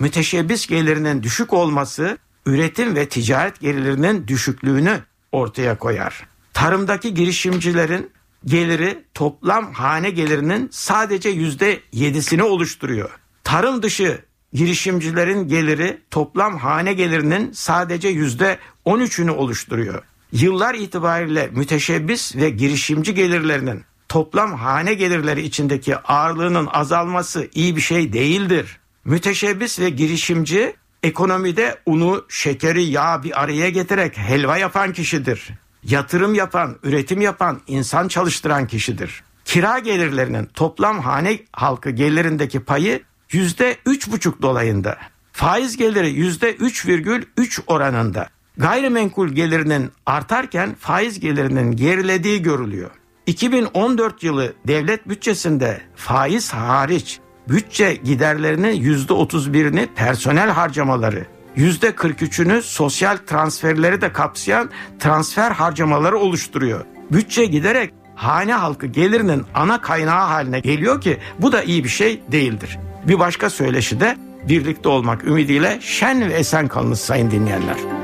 müteşebbis gelirinin düşük olması üretim ve ticaret gelirlerinin düşüklüğünü ortaya koyar. Tarımdaki girişimcilerin geliri toplam hane gelirinin sadece yüzde yedisini oluşturuyor. Tarım dışı girişimcilerin geliri toplam hane gelirinin sadece yüzde on üçünü oluşturuyor. Yıllar itibariyle müteşebbis ve girişimci gelirlerinin toplam hane gelirleri içindeki ağırlığının azalması iyi bir şey değildir. Müteşebbis ve girişimci ekonomide unu, şekeri, yağ bir araya getirerek helva yapan kişidir. Yatırım yapan, üretim yapan, insan çalıştıran kişidir. Kira gelirlerinin toplam hane halkı gelirindeki payı yüzde üç buçuk dolayında. Faiz geliri yüzde üç virgül üç oranında. Gayrimenkul gelirinin artarken faiz gelirinin gerilediği görülüyor. 2014 yılı devlet bütçesinde faiz hariç bütçe giderlerinin %31'ini personel harcamaları, %43'ünü sosyal transferleri de kapsayan transfer harcamaları oluşturuyor. Bütçe giderek hane halkı gelirinin ana kaynağı haline geliyor ki bu da iyi bir şey değildir. Bir başka söyleşi de birlikte olmak ümidiyle şen ve esen kalınız sayın dinleyenler.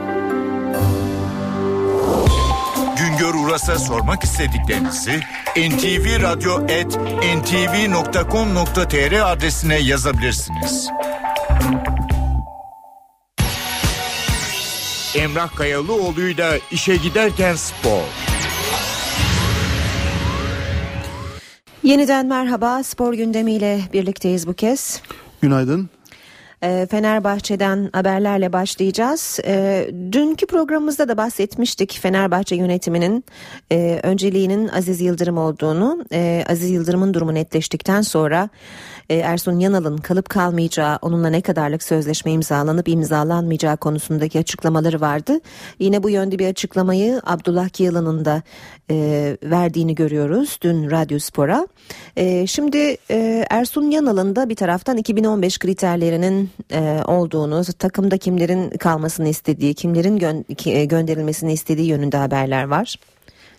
Uras'a sormak istediklerinizi ntvradio.ntv.com.tr adresine yazabilirsiniz. Emrah Kayalıoğlu'yla işe giderken spor. Yeniden merhaba spor gündemiyle birlikteyiz bu kez. Günaydın. Ee, Fenerbahçe'den haberlerle başlayacağız. Ee, dünkü programımızda da bahsetmiştik Fenerbahçe yönetiminin e, önceliğinin Aziz Yıldırım olduğunu. E, Aziz Yıldırım'ın durumu netleştikten sonra e, Ersun Yanal'ın kalıp kalmayacağı, onunla ne kadarlık sözleşme imzalanıp imzalanmayacağı konusundaki açıklamaları vardı. Yine bu yönde bir açıklamayı Abdullah Yılan'ın da e, verdiğini görüyoruz dün Radyo Spor'a. E, şimdi e, Ersun Yanal'ın da bir taraftan 2015 kriterlerinin e, olduğunu, takımda kimlerin kalmasını istediği, kimlerin gö- e, gönderilmesini istediği yönünde haberler var.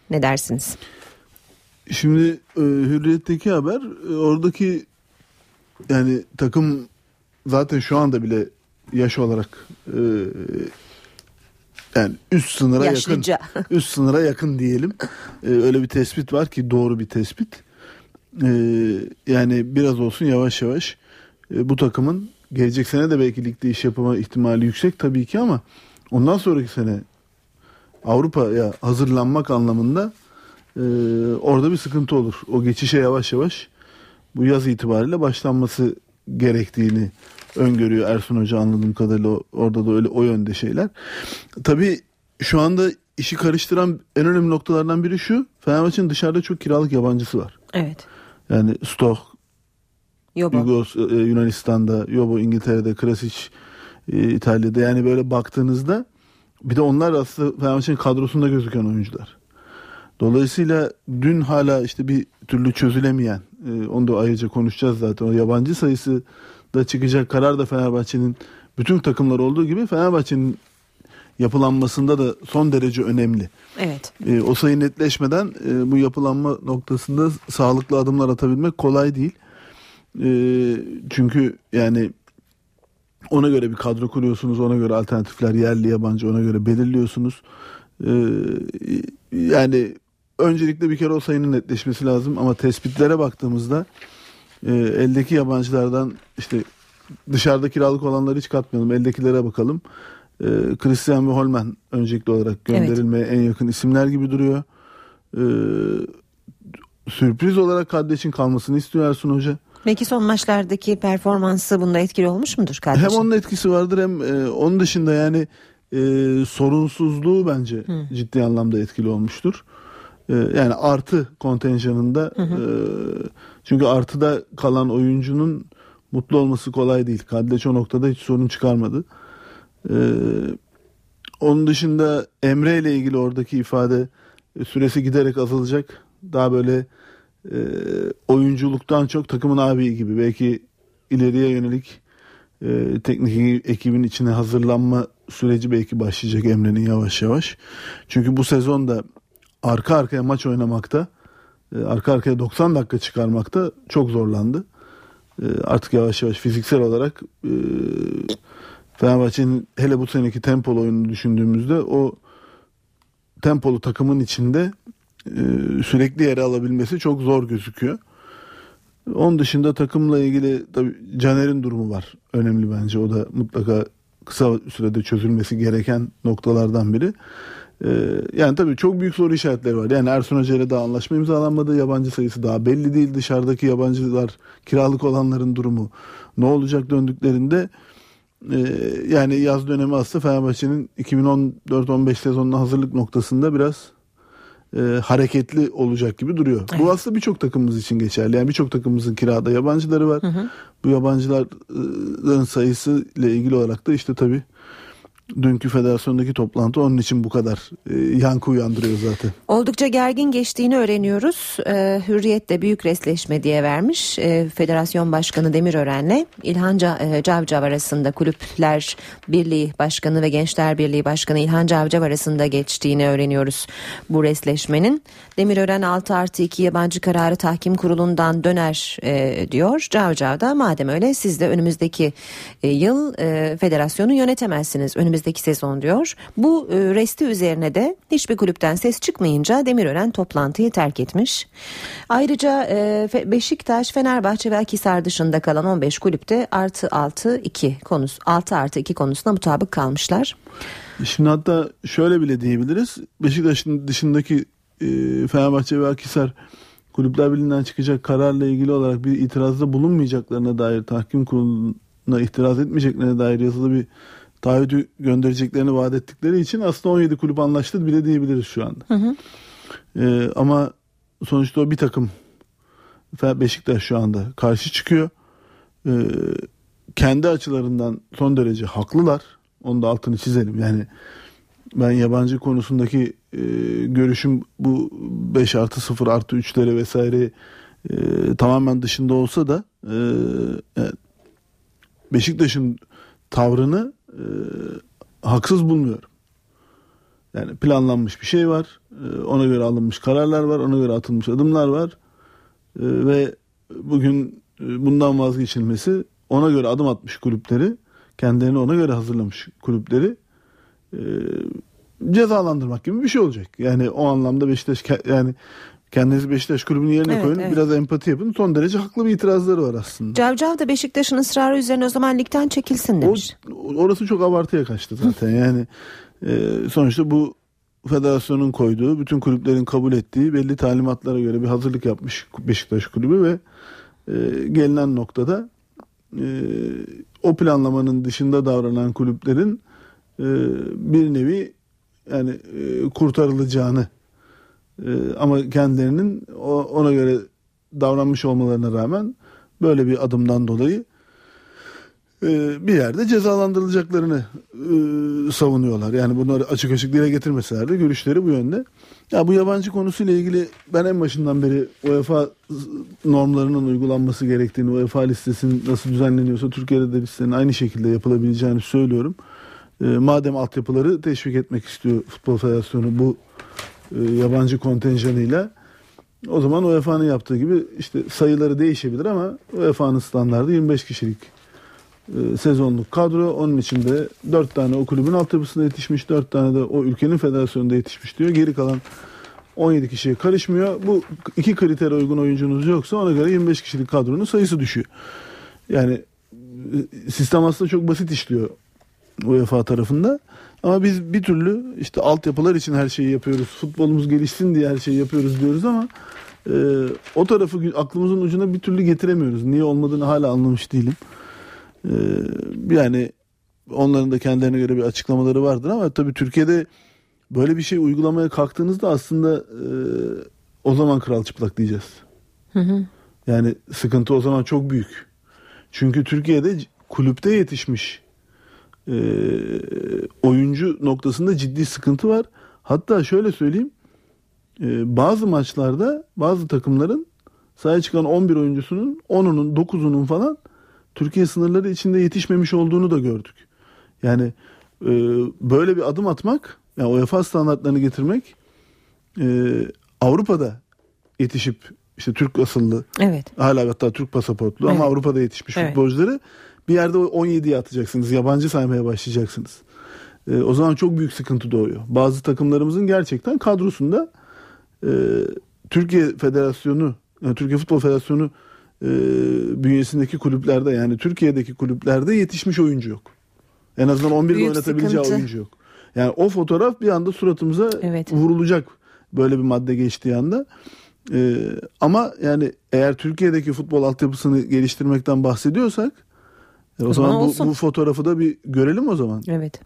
Ne dersiniz? Şimdi e, Hürriyet'teki haber e, oradaki yani takım zaten şu anda bile yaş olarak e, yani üst sınıra Yaşlıca. yakın üst sınıra yakın diyelim. E, öyle bir tespit var ki doğru bir tespit. E, yani biraz olsun yavaş yavaş e, bu takımın gelecek sene de belki ligde iş yapma ihtimali yüksek tabii ki ama ondan sonraki sene Avrupa'ya hazırlanmak anlamında e, orada bir sıkıntı olur. O geçişe yavaş yavaş bu yaz itibariyle başlanması gerektiğini öngörüyor Ersun Hoca anladığım kadarıyla orada da öyle o yönde şeyler. Tabii şu anda işi karıştıran en önemli noktalardan biri şu. Fenerbahçe'nin dışarıda çok kiralık yabancısı var. Evet. Yani Stoh, Yobo. Yugos, e, Yunanistan'da, Yobo İngiltere'de, Krasic e, İtalya'da yani böyle baktığınızda bir de onlar aslında Fenerbahçe'nin kadrosunda gözüken oyuncular. Dolayısıyla dün hala işte bir türlü çözülemeyen, e, onu da ayrıca konuşacağız zaten. O yabancı sayısı da çıkacak karar da Fenerbahçe'nin bütün takımlar olduğu gibi Fenerbahçe'nin yapılanmasında da son derece önemli. Evet. E, o sayı netleşmeden e, bu yapılanma noktasında sağlıklı adımlar atabilmek kolay değil. E, çünkü yani ona göre bir kadro kuruyorsunuz, ona göre alternatifler yerli yabancı ona göre belirliyorsunuz. E, yani öncelikle bir kere o sayının netleşmesi lazım ama tespitlere baktığımızda e, eldeki yabancılardan işte dışarıda kiralık olanları hiç katmayalım. Eldekilere bakalım. E, Christian ve Holman öncelikli olarak gönderilmeye en yakın isimler gibi duruyor. E, sürpriz olarak Kaddeş'in kalmasını istiyor Ersun Hoca. Peki son maçlardaki performansı bunda etkili olmuş mudur kardeşim? Hem onun etkisi vardır hem e, onun dışında yani e, sorunsuzluğu bence Hı. ciddi anlamda etkili olmuştur. E, yani artı kontenjanında Hı hı. e, çünkü artıda kalan oyuncunun mutlu olması kolay değil. Kaddeç o noktada hiç sorun çıkarmadı. E, onun dışında Emre ile ilgili oradaki ifade e, süresi giderek azalacak. Daha böyle e, oyunculuktan çok takımın abi gibi belki ileriye yönelik e, teknik ekibin içine hazırlanma süreci belki başlayacak Emre'nin yavaş yavaş. Çünkü bu sezon da arka arkaya maç oynamakta, e, arka arkaya 90 dakika çıkarmakta çok zorlandı. E, artık yavaş yavaş fiziksel olarak e, Fenerbahçe'nin hele bu seneki tempolu oyunu düşündüğümüzde o tempolu takımın içinde sürekli yer alabilmesi çok zor gözüküyor. Onun dışında takımla ilgili tabii Caner'in durumu var. Önemli bence. O da mutlaka kısa sürede çözülmesi gereken noktalardan biri. Ee, yani tabii çok büyük soru işaretleri var. Yani Ersun Hoca ile daha anlaşma imzalanmadı. Yabancı sayısı daha belli değil. Dışarıdaki yabancılar, kiralık olanların durumu ne olacak döndüklerinde ee, yani yaz dönemi aslında Fenerbahçe'nin 2014-15 sezonuna hazırlık noktasında biraz e, hareketli olacak gibi duruyor. Evet. Bu aslında birçok takımımız için geçerli. Yani birçok takımımızın kirada yabancıları var. Hı hı. Bu yabancıların sayısı ile ilgili olarak da işte tabii dünkü federasyondaki toplantı onun için bu kadar e, yankı uyandırıyor zaten. Oldukça gergin geçtiğini öğreniyoruz. E, Hürriyet de büyük resleşme diye vermiş. E, Federasyon Başkanı Demirören'le İlhan e, Cavcav arasında Kulüpler Birliği Başkanı ve Gençler Birliği Başkanı İlhan Cavcav arasında geçtiğini öğreniyoruz bu resleşmenin. Demirören 6 artı 2 yabancı kararı tahkim kurulundan döner e, diyor. Cavcav da madem öyle siz de önümüzdeki e, yıl e, federasyonu yönetemezsiniz. Önümüzdeki önümüzdeki sezon diyor. Bu e, resti üzerine de hiçbir kulüpten ses çıkmayınca Demirören toplantıyı terk etmiş. Ayrıca e, Beşiktaş, Fenerbahçe ve Akisar dışında kalan 15 kulüpte artı 6 2 konusu 6 artı 2 konusunda mutabık kalmışlar. Şimdi hatta şöyle bile diyebiliriz. Beşiktaş'ın dışındaki e, Fenerbahçe ve Akisar Kulüpler Birliği'nden çıkacak kararla ilgili olarak bir itirazda bulunmayacaklarına dair tahkim kuruluna itiraz etmeyeceklerine dair yazılı bir taahhüdü göndereceklerini vaat ettikleri için aslında 17 kulüp anlaştı bile diyebiliriz şu anda. Hı hı. Ee, ama sonuçta o bir takım Beşiktaş şu anda karşı çıkıyor. Ee, kendi açılarından son derece haklılar. Onu da altını çizelim. Yani ben yabancı konusundaki e, görüşüm bu 5 artı 0 artı 3'lere vesaire e, tamamen dışında olsa da e, yani Beşiktaş'ın tavrını e, haksız bulmuyorum. Yani planlanmış bir şey var. E, ona göre alınmış kararlar var. Ona göre atılmış adımlar var. E, ve bugün e, bundan vazgeçilmesi ona göre adım atmış kulüpleri kendilerini ona göre hazırlamış kulüpleri e, cezalandırmak gibi bir şey olacak. Yani o anlamda Beşiktaş yani Kendinizi Beşiktaş kulübünün yerine evet, koyun. Evet. Biraz empati yapın. Son derece haklı bir itirazları var aslında. Cavcav da Beşiktaş'ın ısrarı üzerine o zaman ligden çekilsin demiş. O, orası çok abartıya kaçtı zaten. yani e, sonuçta bu federasyonun koyduğu, bütün kulüplerin kabul ettiği belli talimatlara göre bir hazırlık yapmış Beşiktaş kulübü ve e, gelinen noktada e, o planlamanın dışında davranan kulüplerin e, bir nevi yani e, kurtarılacağını ama kendilerinin ona göre davranmış olmalarına rağmen böyle bir adımdan dolayı e, bir yerde cezalandırılacaklarını e, savunuyorlar. Yani bunları açık açık dile getirmeseler de görüşleri bu yönde. Ya bu yabancı konusuyla ilgili ben en başından beri UEFA normlarının uygulanması gerektiğini, UEFA listesinin nasıl düzenleniyorsa Türkiye'de de listenin aynı şekilde yapılabileceğini söylüyorum. E, madem altyapıları teşvik etmek istiyor Futbol Federasyonu bu yabancı kontenjanıyla o zaman UEFA'nın yaptığı gibi işte sayıları değişebilir ama UEFA'nın standardı 25 kişilik e, sezonluk kadro. Onun içinde 4 tane o kulübün altyapısında yetişmiş, 4 tane de o ülkenin federasyonunda yetişmiş diyor. Geri kalan 17 kişiye karışmıyor. Bu iki kritere uygun oyuncunuz yoksa ona göre 25 kişilik kadronun sayısı düşüyor. Yani e, sistem aslında çok basit işliyor UEFA tarafında. Ama biz bir türlü işte altyapılar için her şeyi yapıyoruz. Futbolumuz gelişsin diye her şeyi yapıyoruz diyoruz ama e, o tarafı aklımızın ucuna bir türlü getiremiyoruz. Niye olmadığını hala anlamış değilim. E, yani onların da kendilerine göre bir açıklamaları vardır ama tabii Türkiye'de böyle bir şey uygulamaya kalktığınızda aslında e, o zaman kral çıplak diyeceğiz. Hı hı. Yani sıkıntı o zaman çok büyük. Çünkü Türkiye'de kulüpte yetişmiş e, oyuncu noktasında ciddi sıkıntı var. Hatta şöyle söyleyeyim e, bazı maçlarda bazı takımların sahaya çıkan 11 oyuncusunun 10'unun 9'unun falan Türkiye sınırları içinde yetişmemiş olduğunu da gördük. Yani e, böyle bir adım atmak yani UEFA standartlarını getirmek e, Avrupa'da yetişip işte Türk asıllı Evet. hala hatta Türk pasaportlu ama Evet. Avrupa'da yetişmiş Evet. futbolcuları bir yerde 17'ye atacaksınız. Yabancı saymaya başlayacaksınız. E, o zaman çok büyük sıkıntı doğuyor. Bazı takımlarımızın gerçekten kadrosunda e, Türkiye Federasyonu, yani Türkiye Futbol Federasyonu e, bünyesindeki kulüplerde yani Türkiye'deki kulüplerde yetişmiş oyuncu yok. En azından 11 Büyük oynatabileceği sıkıntı. oyuncu yok. Yani o fotoğraf bir anda suratımıza vurulacak böyle bir madde geçtiği anda. Ee, ama yani eğer Türkiye'deki futbol altyapısını geliştirmekten bahsediyorsak e, o, zaman, zaman bu, olsun. bu fotoğrafı da bir görelim o zaman. Evet.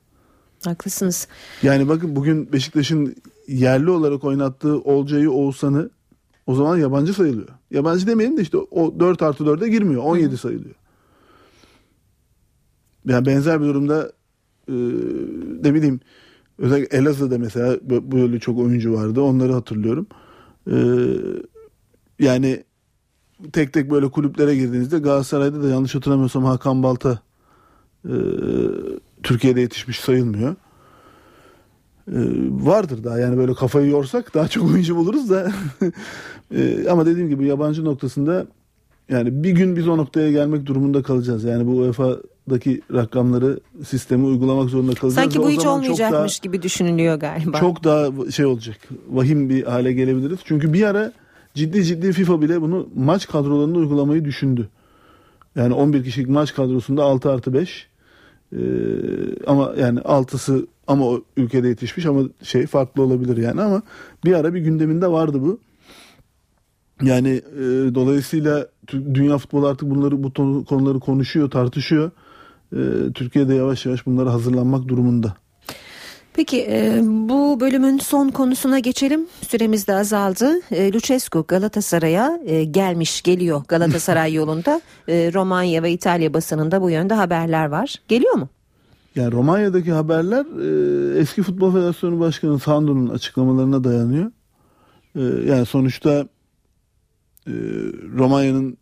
Haklısınız. Yani bakın bugün Beşiktaş'ın yerli olarak oynattığı Olcay'ı Oğuzhan'ı o zaman yabancı sayılıyor. Yabancı demeyelim de işte o 4 artı 4'e girmiyor. 17 sayılıyor. Yani benzer bir durumda e, ne bileyim özellikle Elazığ'da mesela bö- böyle çok oyuncu vardı. Onları hatırlıyorum. E, yani tek tek böyle kulüplere girdiğinizde Galatasaray'da da yanlış hatırlamıyorsam Hakan Balta e, Türkiye'de yetişmiş sayılmıyor. E, vardır daha yani böyle kafayı yorsak daha çok oyuncu buluruz da E, ama dediğim gibi yabancı noktasında yani bir gün biz o noktaya gelmek durumunda kalacağız. Yani bu UEFA'daki rakamları sistemi uygulamak zorunda kalacağız. Sanki bu hiç çok daha- olmayacakmış gibi düşünülüyor galiba. çok daha şey olacak. Vahim bir hale gelebiliriz. Çünkü bir ara ciddi ciddi FIFA bile bunu maç kadrolarında uygulamayı düşündü. Yani 11 kişilik maç kadrosunda 6 artı 5. Ee, ama yani 6'sı ama o ülkede yetişmiş ama şey farklı olabilir yani ama bir ara bir gündeminde vardı bu. Yani e, dolayısıyla dünya futbolu artık bunları bu konuları konuşuyor, tartışıyor. E, Türkiye'de yavaş yavaş bunlara hazırlanmak durumunda. Peki e, bu bölümün son konusuna geçelim. Süremiz de azaldı. E, Lucescu Galatasaray'a e, gelmiş geliyor Galatasaray yolunda. E, Romanya ve İtalya basınında bu yönde haberler var. Geliyor mu? Yani Romanya'daki haberler e, eski Futbol Federasyonu Başkanı Sando'nun açıklamalarına dayanıyor. E, yani sonuçta e, Romanya'nın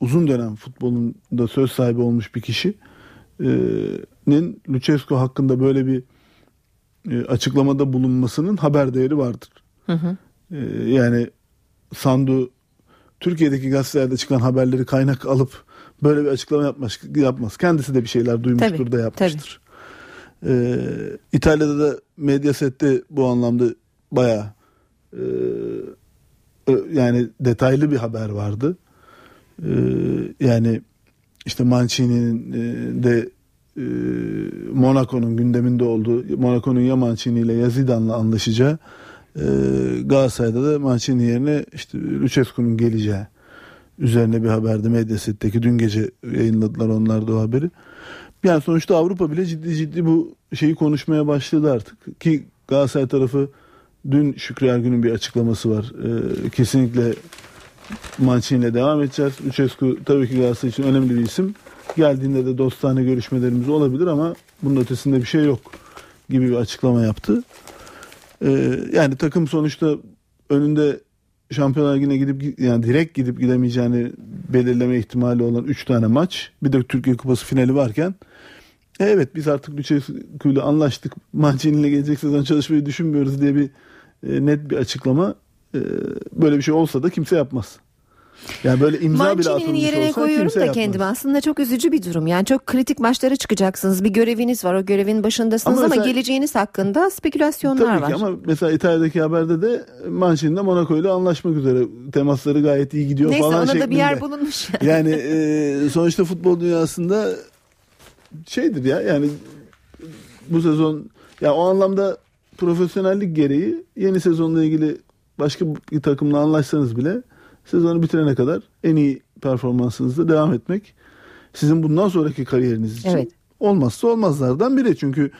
uzun dönem futbolunda söz sahibi olmuş bir kişinin Lucescu hakkında böyle bir e, açıklamada bulunmasının haber değeri vardır. Hı hı. E, yani Sandu Türkiye'deki gazetelerde çıkan haberleri kaynak alıp böyle bir açıklama yapmaz. yapmaz. Kendisi de bir şeyler duymuştur Tabii, da yapmıştır. Ee, İtalya'da da Mediaset'te bu anlamda bayağı e, yani detaylı bir haber vardı. Ee, yani işte Mancini'nin e, de e, Monaco'nun gündeminde olduğu Monaco'nun ya Mancini ile ya Zidane'la anlaşacağı e, Galatasaray'da da Mancini yerine işte Lucescu'nun geleceği üzerine bir haberdi Mediaset'teki dün gece yayınladılar onlar da o haberi. Yani sonuçta Avrupa bile ciddi ciddi bu şeyi konuşmaya başladı artık ki Galatasaray tarafı dün Şükrü Ergün'ün bir açıklaması var. Ee, kesinlikle Mancini ile devam edeceğiz. Lucescu tabii ki Galatasaray için önemli bir isim. Geldiğinde de dostane görüşmelerimiz olabilir ama bunun ötesinde bir şey yok gibi bir açıklama yaptı. Ee, yani takım sonuçta önünde Şampiyonlar Ligi'ne gidip yani direkt gidip gidemeyeceğini belirleme ihtimali olan 3 tane maç. Bir de Türkiye Kupası finali varken e, evet biz artık Lucescu ile anlaştık. Mancini ile gelecek sezon çalışmayı düşünmüyoruz diye bir e, net bir açıklama. E, böyle bir şey olsa da kimse yapmaz. Yani böyle imza bile Mancini'nin atılmış yerine olsa koyuyorum kimse da yapmaz. kendimi. Aslında çok üzücü bir durum. Yani çok kritik maçlara çıkacaksınız. Bir göreviniz var. O görevin başındasınız Ama ama, mesela- geleceğiniz hakkında spekülasyonlar Tabii var. ki ama mesela İtalya'daki haberde de Mancini'de Monaco ile anlaşmak üzere temasları gayet iyi gidiyor Neyse falan ona şeklinde. da bir yer bulunmuş. Yani e, sonuçta futbol dünyasında şeydir ya yani bu sezon ya o anlamda profesyonellik gereği yeni sezonla ilgili başka bir takımla anlaşsanız bile sezonu bitirene kadar en iyi performansınızla devam etmek sizin bundan sonraki kariyeriniz için Evet. olmazsa olmazlardan biri. Çünkü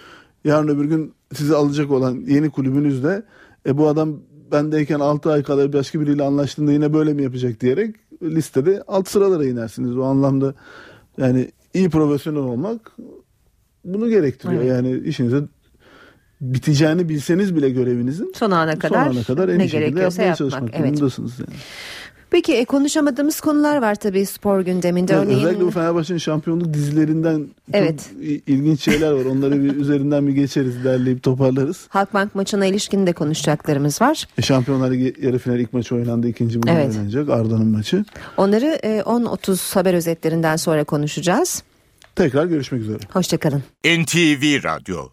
yarın öbür gün sizi alacak olan yeni kulübünüzde e, bu adam bendeyken 6 ay kadar başka biriyle anlaştığında yine böyle mi yapacak diyerek listede alt sıralara inersiniz. O anlamda yani iyi profesyonel olmak bunu gerektiriyor. Evet. Yani işinize biteceğini bilseniz bile görevinizin Son ana kadar, son ana kadar en ne gerekiyorsa yapmaya yapmak. çalışmak Evet. durumundasınız yani. Peki e, konuşamadığımız konular var tabii spor gündeminde. Yani Örneğin Özellikle bu Fenerbahçe'nin şampiyonluk dizilerinden Evet. ilginç şeyler var. Onları bir üzerinden bir geçeriz, derleyip toparlarız. Halkbank maçına ilişkin de konuşacaklarımız var. E, Şampiyonlar Ligi yarı final ilk maçı oynandı. ikinci bugün Evet. oynanacak. Arda'nın maçı. Onları e, 10.30 haber özetlerinden sonra konuşacağız. Tekrar görüşmek üzere. Hoşçakalın. NTV Radyo